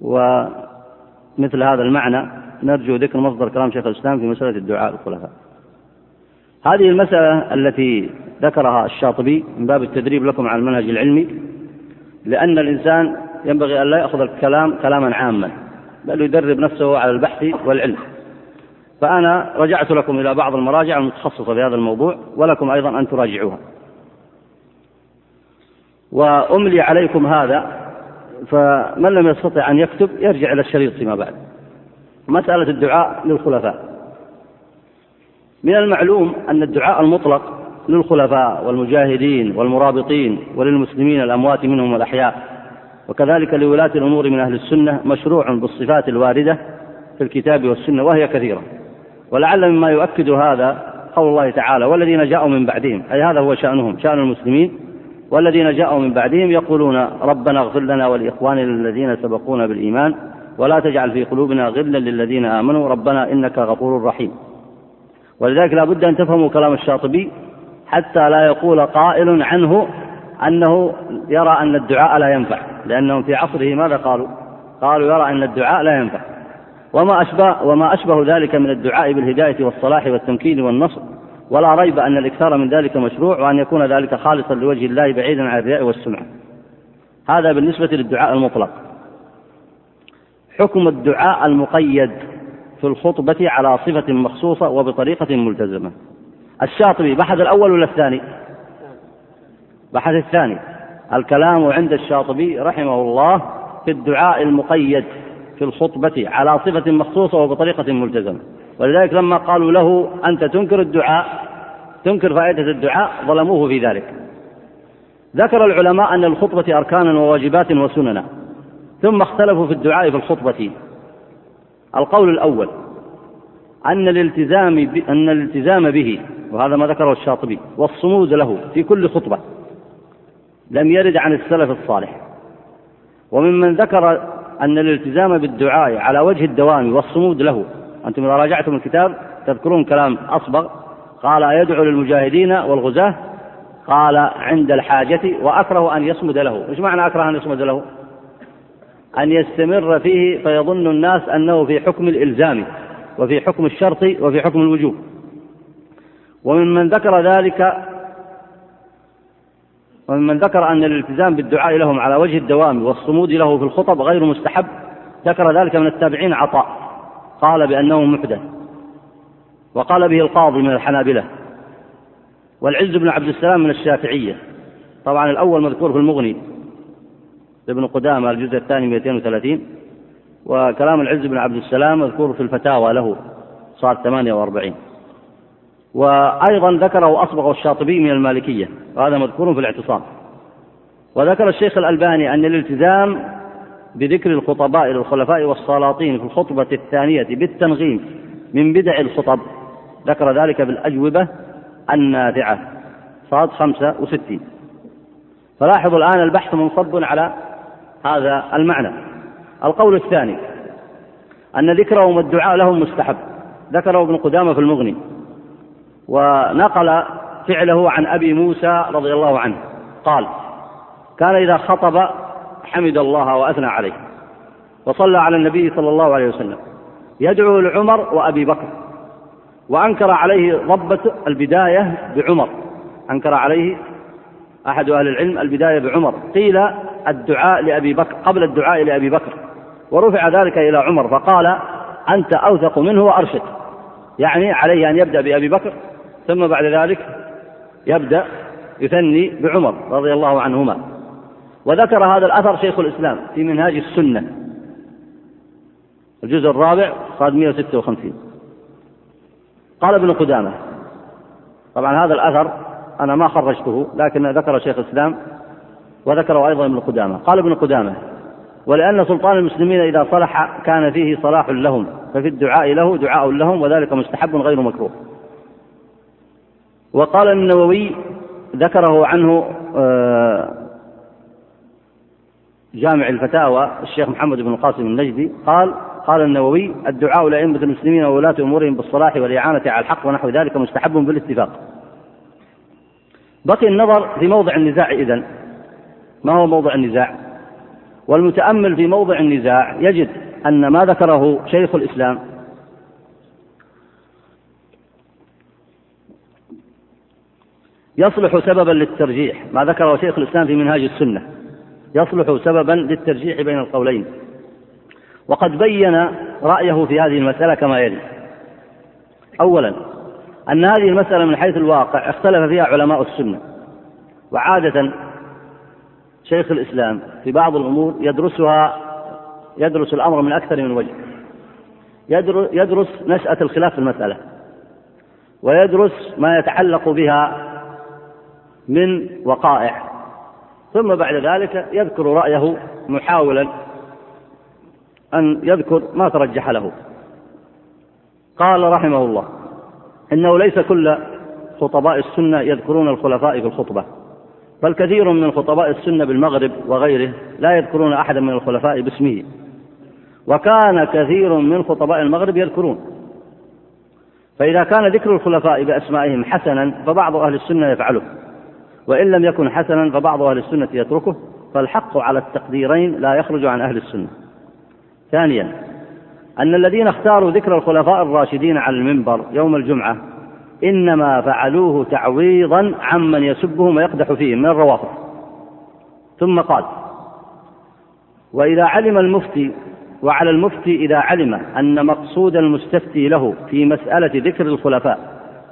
ومثل هذا المعنى نرجو ذكر مصدر كلام شيخ الإسلام في مسألة الدعاء الخلفاء. هذه المسألة التي ذكرها الشاطبي من باب التدريب لكم على المنهج العلمي لأن الإنسان ينبغي أن لا يأخذ الكلام كلاما عاما بل يدرب نفسه على البحث والعلم. فأنا رجعت لكم إلى بعض المراجع المتخصصة في هذا الموضوع ولكم أيضا أن تراجعوها. وأملي عليكم هذا فمن لم يستطع أن يكتب يرجع إلى الشريط فيما بعد. مسألة الدعاء للخلفاء. من المعلوم أن الدعاء المطلق للخلفاء والمجاهدين والمرابطين وللمسلمين الأموات منهم والأحياء. وكذلك لولاة الأمور من أهل السنة مشروع بالصفات الواردة في الكتاب والسنة وهي كثيرة. ولعل مما يؤكد هذا قول الله تعالى والذين جاءوا من بعدهم أي هذا هو شأنهم شأن المسلمين. والذين جاءوا من بعدهم يقولون ربنا اغفر لنا ولإخواننا الذين سبقونا بالإيمان ولا تجعل في قلوبنا غلا للذين آمنوا ربنا إنك غفور رحيم. ولذلك لا بد أن تفهموا كلام الشاطبي حتى لا يقول قائل عنه أنه يرى أن الدعاء لا ينفع لأنهم في عصره ماذا قالوا؟ قالوا يرى أن الدعاء لا ينفع. وما أشبه, وما أشبه ذلك من الدعاء بالهداية والصلاح والتمكين والنصر ولا ريب أن الإكثار من ذلك مشروع وأن يكون ذلك خالصا لوجه الله بعيدا عن الرياء والسمعة. هذا بالنسبة للدعاء المطلق. حكم الدعاء المقيد في الخطبة على صفة مخصوصة وبطريقة ملتزمة. الشاطبي بحث الأول ولا الثاني؟ بحث الثاني. الكلام عند الشاطبي رحمه الله في الدعاء المقيد في الخطبة على صفة مخصوصة وبطريقة ملتزمة. ولذلك لما قالوا له أنت تنكر الدعاء تنكر فائدة الدعاء ظلموه في ذلك. ذكر العلماء أن الخطبة أركانا وواجبات وسننا ثم اختلفوا في الدعاء في الخطبة. القول الأول أن الالتزام أن الالتزام به وهذا ما ذكره الشاطبي والصمود له في كل خطبة. لم يرد عن السلف الصالح. وممن ذكر أن الالتزام بالدعاء على وجه الدوام والصمود له. أنتم إذا راجعتم الكتاب تذكرون كلام أصبغ. قال يدعو للمجاهدين والغزاة؟ قال عند الحاجة وأكره أن يصمد له. إيش معنى أكره أن يصمد له؟ أن يستمر فيه فيظن الناس أنه في حكم الإلزام. وفي حكم الشرط وفي حكم الوجوب. وممن ذكر ذلك وممن ذكر أن الالتزام بالدعاء لهم على وجه الدوام والصمود له في الخطب غير مستحب ذكر ذلك من التابعين عطاء. قال بأنه محدث. وقال به القاضي من الحنابلة. والعز بن عبد السلام من الشافعية. طبعا الأول مذكور في المغني. لابن قدامة الجزء الثاني 230 وكلام العز بن عبد السلام مذكور في الفتاوى له صار 48 وأيضا ذكره أصبغ الشاطبي من المالكية وهذا مذكور في الاعتصام. وذكر الشيخ الألباني أن الالتزام بذكر الخطباء للخلفاء والسلاطين في الخطبة الثانية بالتنغيم من بدع الخطب ذكر ذلك بالأجوبة النافعة صاد خمسة وستين. فلاحظوا الآن البحث منصب على هذا المعنى. القول الثاني أن ذكرهم والدعاء لهم مستحب. ذكره ابن قدامة في المغني. ونقل فعله عن أبي موسى رضي الله عنه. قال كان إذا خطب حمد الله وأثنى عليه وصلى على النبي صلى الله عليه وسلم يدعو لعمر وأبي بكر وأنكر عليه ضبة البداية بعمر. أنكر عليه أحد أهل العلم البداية بعمر. قيل الدعاء لأبي بكر قبل الدعاء لأبي بكر. ورفع ذلك إلى عمر فقال أنت أوثق منه وأرشد. يعني عليه أن يبدأ بأبي بكر ثم بعد ذلك يبدأ يثني بعمر رضي الله عنهما. وذكر هذا الأثر شيخ الإسلام في منهاج السنة. الجزء الرابع صاد 156 قال ابن قدامة طبعا هذا الأثر أنا ما خرجته لكن ذكر شيخ الإسلام وذكره أيضا ابن قدامة. قال ابن قدامة ولأن سلطان المسلمين إذا صلح كان فيه صلاح لهم ففي الدعاء له دعاء لهم وذلك مستحب غير مكروه. وقال النووي ذكره عنه آه، جامع الفتاوى الشيخ محمد بن القاسم النجدي قال قال النووي الدعاء لأئمة المسلمين وولاة أمورهم بالصلاح والإعانة على الحق ونحو ذلك مستحب بالاتفاق. بقي النظر في موضع النزاع إذن. ما هو موضع النزاع؟ والمتأمل في موضع النزاع يجد أن ما ذكره شيخ الإسلام يصلح سببا للترجيح ما ذكره شيخ الإسلام في منهاج السنة يصلح سببا للترجيح بين القولين. وقد بين رأيه في هذه المسألة كما يلي. أولا أن هذه المسألة من حيث الواقع اختلف فيها علماء السنة وعادة شيخ الإسلام في بعض الأمور يدرسها يدرس الأمر من أكثر من وجه. يدرس نشأة الخلاف في المسألة. ويدرس ما يتعلق بها من وقائع. ثم بعد ذلك يذكر رأيه محاولا أن يذكر ما ترجح له. قال رحمه الله إنه ليس كل خطباء السنة يذكرون الخلفاء في الخطبة. بل كثير من خطباء السنة بالمغرب وغيره لا يذكرون أحدا من الخلفاء باسمه. وكان كثير من خطباء المغرب يذكرون. فإذا كان ذكر الخلفاء بأسمائهم حسنا فبعض أهل السنة يفعله. وإن لم يكن حسنا فبعض أهل السنة يتركه. فالحق على التقديرين لا يخرج عن أهل السنة. ثانيا أن الذين اختاروا ذكر الخلفاء الراشدين على المنبر يوم الجمعة إنما فعلوه تعويضا عمن يسبهم ويقدح فيهم من الروافض. ثم قال وإذا علم المفتي وعلى المفتي إذا علم أن مقصود المستفتي له في مسألة ذكر الخلفاء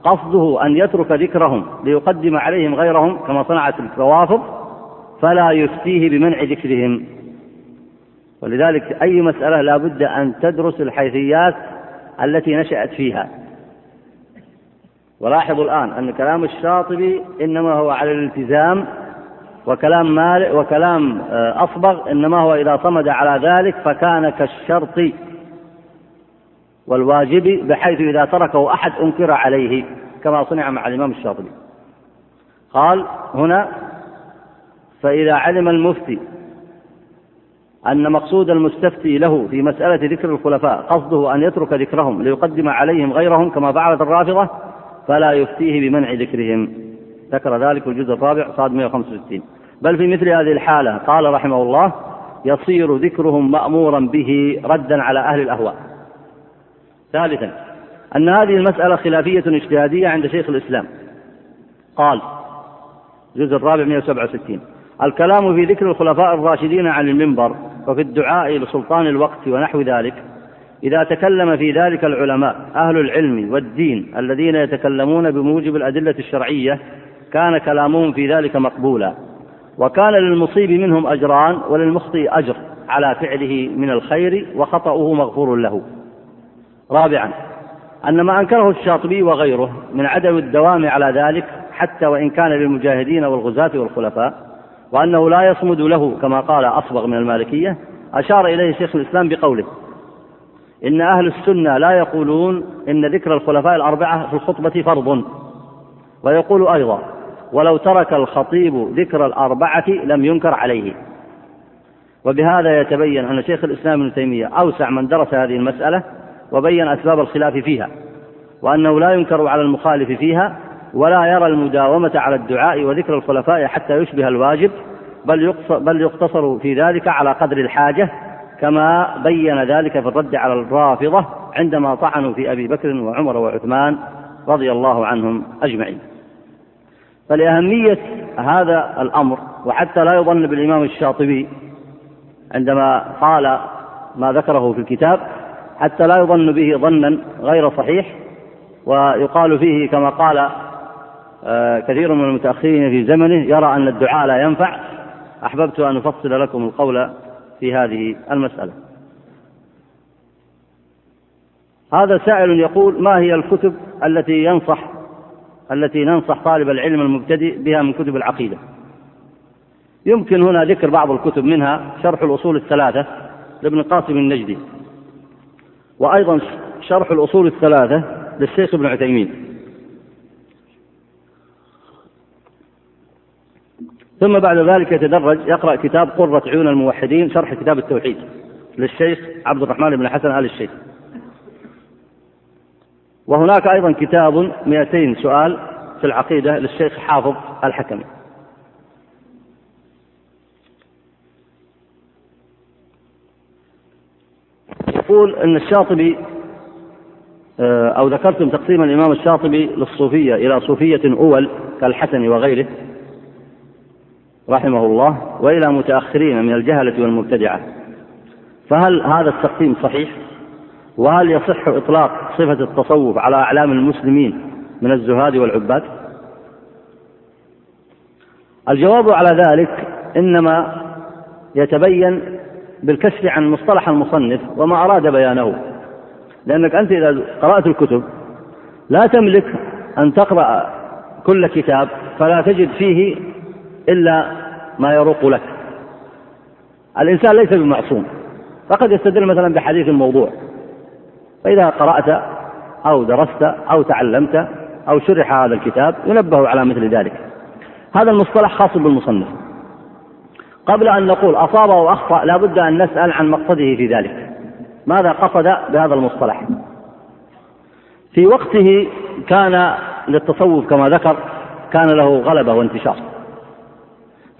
قصده أن يترك ذكرهم ليقدم عليهم غيرهم كما صنعت الروافض فلا يفتيه بمنع ذكرهم. ولذلك أي مسألة لا بد أن تدرس الحيثيات التي نشأت فيها. ولاحظوا الآن أن كلام الشاطبي إنما هو على الالتزام وكلام مالك وكلام آه، أصبغ إنما هو إذا صمد على ذلك فكان كالشرط والواجب بحيث إذا تركه أحد أنكر عليه كما صنع مع الإمام الشاطبي. قال هنا فإذا علم المفتي أن مقصود المستفتي له في مسألة ذكر الخلفاء قصده أن يترك ذكرهم ليقدم عليهم غيرهم كما فعلت الرافضة فلا يفتيه بمنع ذكرهم. ذكر ذلك الجزء الرابع صاد 165 بل في مثل هذه الحالة قال رحمه الله يصير ذكرهم مأمورا به ردا على أهل الأهواء. ثالثا أن هذه المسألة خلافية اجتهادية عند شيخ الإسلام. قال الجزء الرابع 167 الكلام في ذكر الخلفاء الراشدين عن المنبر وفي الدعاء لسلطان الوقت ونحو ذلك إذا تكلم في ذلك العلماء أهل العلم والدين الذين يتكلمون بموجب الأدلة الشرعية كان كلامهم في ذلك مقبولا. وكان للمصيب منهم أجران وللمخطئ أجر على فعله من الخير وخطأه مغفور له. رابعا أن ما أنكره الشاطبي وغيره من عدم الدوام على ذلك حتى وإن كان للمجاهدين والغزاة والخلفاء وأنه لا يصمد له كما قال أصبغ من المالكية أشار إليه شيخ الإسلام بقوله إن أهل السنة لا يقولون إن ذكر الخلفاء الأربعة في الخطبة فرض. ويقول أيضا ولو ترك الخطيب ذكر الأربعة لم ينكر عليه. وبهذا يتبين أن شيخ الإسلام ابن تيمية أوسع من درس هذه المسألة وبين أسباب الخلاف فيها وأنه لا ينكر على المخالف فيها ولا يرى المداومة على الدعاء وذكر الخلفاء حتى يشبه الواجب بل بل يقتصر في ذلك على قدر الحاجة كما بين ذلك في الرد على الرافضة عندما طعنوا في أبي بكر وعمر وعثمان رضي الله عنهم أجمعين. فلأهمية هذا الأمر وحتى لا يظن بالإمام الشاطبي عندما قال ما ذكره في الكتاب حتى لا يظن به ظنا غير صحيح ويقال فيه كما قال آه، كثير من المتأخرين في زمنه يرى أن الدعاء لا ينفع أحببت أن أفصل لكم القول في هذه المسألة. هذا سائل يقول ما هي الكتب التي ينصح التي ننصح طالب العلم المبتدئ بها من كتب العقيدة؟ يمكن هنا ذكر بعض الكتب منها شرح الأصول الثلاثة لابن قاسم النجدي وأيضا شرح الأصول الثلاثة للشيخ ابن عثيمين. ثم بعد ذلك يتدرج يقرأ كتاب قرة عيون الموحدين شرح كتاب التوحيد للشيخ عبد الرحمن بن حسن آل الشيخ. وهناك أيضا كتاب 200 سؤال في العقيدة للشيخ حافظ الحكمي. يقول أن الشاطبي آه، أو ذكرتم تقسيم الإمام الشاطبي للصوفية إلى صوفية أول كالحسن وغيره. رحمه الله وإلى متأخرين من الجهلة والمبتدعة. فهل هذا التقسيم صحيح؟ وهل يصح إطلاق صفة التصوف على أعلام المسلمين من الزهاد والعباد؟ الجواب على ذلك إنما يتبين بالكشف عن مصطلح المصنف وما أراد بيانه. لأنك أنت إذا قرأت الكتب لا تملك أن تقرأ كل كتاب فلا تجد فيه إلا ما يروق لك. الإنسان ليس بمعصوم. فقد يستدل مثلا بحديث الموضوع. فإذا قرأت أو درست أو تعلمت أو شرح هذا الكتاب ينبه على مثل ذلك. هذا المصطلح خاص بالمصنف. قبل أن نقول أصاب أو أخطأ لا بد أن نسأل عن مقصده في ذلك. ماذا قصد بهذا المصطلح؟ في وقته كان للتصوف كما ذكر كان له غلبة وانتشار.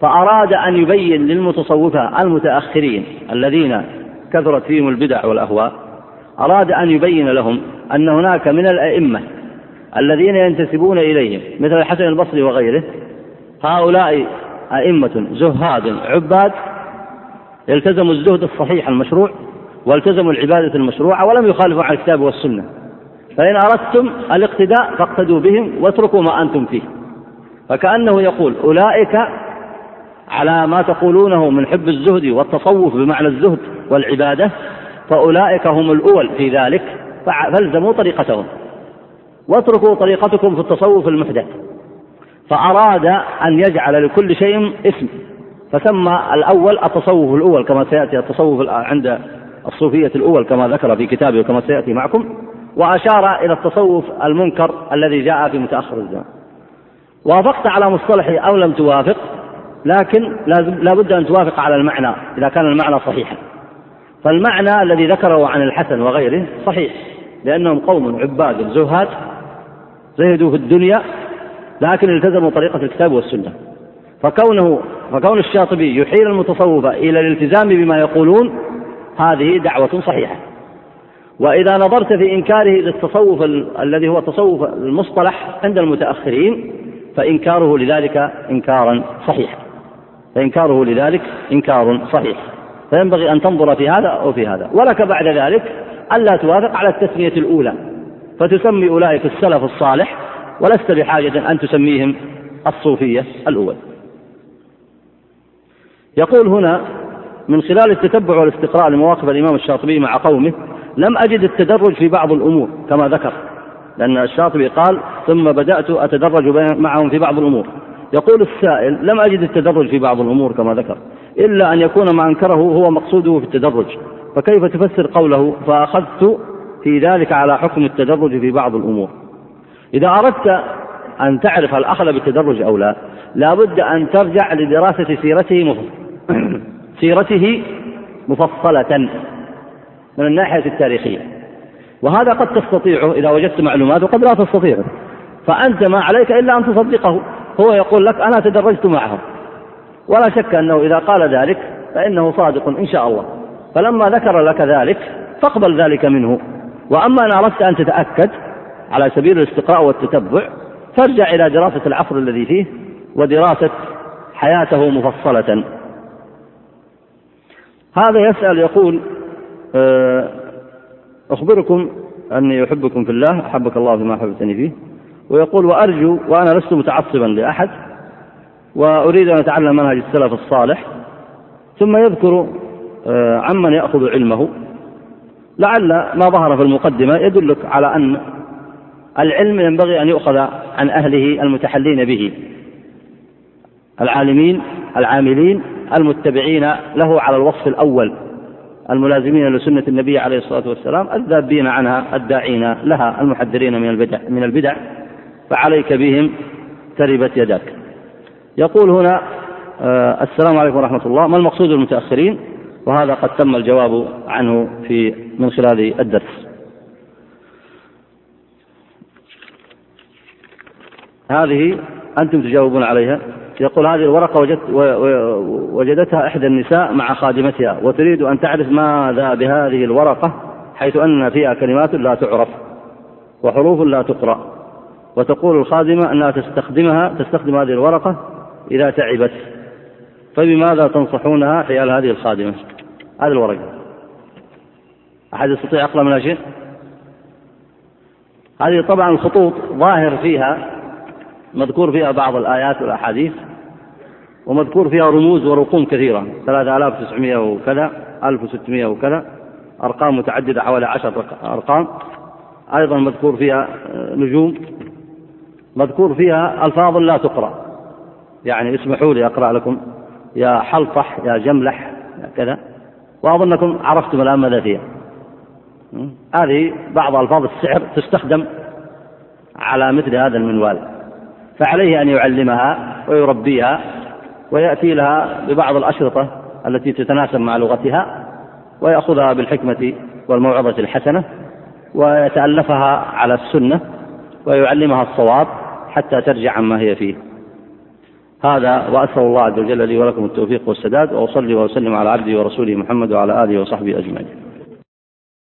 فأراد أن يبين للمتصوفة المتأخرين الذين كثرت فيهم البدع والأهواء أراد أن يبين لهم أن هناك من الأئمة الذين ينتسبون إليهم مثل الحسن البصري وغيره هؤلاء أئمة زهاد عباد التزموا الزهد الصحيح المشروع والتزموا العبادة المشروعة ولم يخالفوا على الكتاب والسنة. فإن أردتم الاقتداء فاقتدوا بهم واتركوا ما أنتم فيه. فكأنه يقول أولئك على ما تقولونه من حب الزهد والتصوف بمعنى الزهد والعبادة فأولئك هم الأول في ذلك فالزموا طريقتهم. واتركوا طريقتكم في التصوف المحدث. فأراد أن يجعل لكل شيء اسم فسمى الأول التصوف الأول كما سيأتي التصوف عند الصوفية الأول كما ذكر في كتابه وكما سيأتي معكم وأشار إلى التصوف المنكر الذي جاء في متأخر الزمان. وافقت على مصطلحه أو لم توافق لكن لا بد أن توافق على المعنى إذا كان المعنى صحيحا. فالمعنى الذي ذكره عن الحسن وغيره صحيح لأنهم قوم عباد زهاد زهدوا في الدنيا لكن التزموا طريقة الكتاب والسنة. فكونه فكون الشاطبي يحيل المتصوف إلى الالتزام بما يقولون هذه دعوة صحيحة. وإذا نظرت في إنكاره للتصوف الذي هو تصوف المصطلح عند المتأخرين فإنكاره لذلك إنكارا صحيحا. فإنكاره لذلك إنكار صحيح. فينبغي أن تنظر في هذا أو في هذا. ولك بعد ذلك ألا توافق على التسمية الأولى. فتسمي أولئك السلف الصالح ولست بحاجة أن تسميهم الصوفية الأول. يقول هنا من خلال التتبع والاستقراء لمواقف الإمام الشاطبي مع قومه لم أجد التدرج في بعض الأمور كما ذكر. لأن الشاطبي قال ثم بدأت أتدرج معهم في بعض الأمور. يقول السائل لم أجد التدرج في بعض الأمور كما ذكر إلا أن يكون ما أنكره هو مقصوده في التدرج. فكيف تفسر قوله فأخذت في ذلك على حكم التدرج في بعض الأمور؟ إذا أردت أن تعرف هل أخذ بالتدرج أو لا لا بد أن ترجع لدراسة سيرته مفصلة سيرته مفصلة من الناحية التاريخية. وهذا قد تستطيعه إذا وجدت معلومات وقد لا تستطيعه. فأنت ما عليك إلا أن تصدقه. هو يقول لك أنا تدرجت معهم. ولا شك أنه إذا قال ذلك فإنه صادق إن شاء الله. فلما ذكر لك ذلك فاقبل ذلك منه. وأما إن أردت أن تتأكد على سبيل الاستقراء والتتبع فارجع إلى دراسة العصر الذي فيه ودراسة حياته مفصلة. هذا يسأل يقول آه، أخبركم أني أحبكم في الله أحبك الله فيما أحببتني فيه. ويقول وأرجو وأنا لست متعصبا لأحد وأريد أن أتعلم منهج السلف الصالح ثم يذكر آه، عمن يأخذ علمه. لعل ما ظهر في المقدمة يدلك على أن العلم ينبغي أن يؤخذ عن أهله المتحلين به. العالمين العاملين المتبعين له على الوصف الأول. الملازمين لسنة النبي عليه الصلاة والسلام الذابين عنها الداعين لها المحذرين من البدع من البدع. فعليك بهم تربت يداك. يقول هنا آه السلام عليكم ورحمة الله. ما المقصود المتأخرين وهذا قد تم الجواب عنه في من خلال الدرس. هذه أنتم تجاوبون عليها. يقول هذه الورقة وجدت وجدتها إحدى النساء مع خادمتها وتريد أن تعرف ماذا بهذه الورقة حيث أن فيها كلمات لا تعرف وحروف لا تقرأ. وتقول الخادمة أنها تستخدمها تستخدم هذه الورقة إذا تعبت. فبماذا تنصحونها حيال هذه هذه طبعا الخطوط ظاهر فيها مذكور فيها بعض الآيات والأحاديث ومذكور فيها رموز ورقوم كثيرة. 3900 وكذا 1600 وكذا أرقام متعددة حوالي عشر أرقام. أيضا مذكور فيها آه، نجوم. مذكور فيها ألفاظ لا تقرأ. يعني اسمحوا لي أقرأ لكم. يا حلطح يا جملح كذا. وأظنكم عرفتم الآن ماذا فيها. هذه بعض ألفاظ السحر تستخدم على مثل هذا المنوال. فعليه أن يعلمها ويربيها ويأتي لها ببعض الأشرطة التي تتناسب مع لغتها ويأخذها بالحكمة والموعظة الحسنة ويتألفها على السنة ويعلمها الصواب حتى ترجع عما هي فيه. هذا وأسأل الله عز وجل لي ولكم التوفيق والسداد وأصلي وأسلم على عبدي ورسوله محمد وعلى آله وصحبه أجمعين.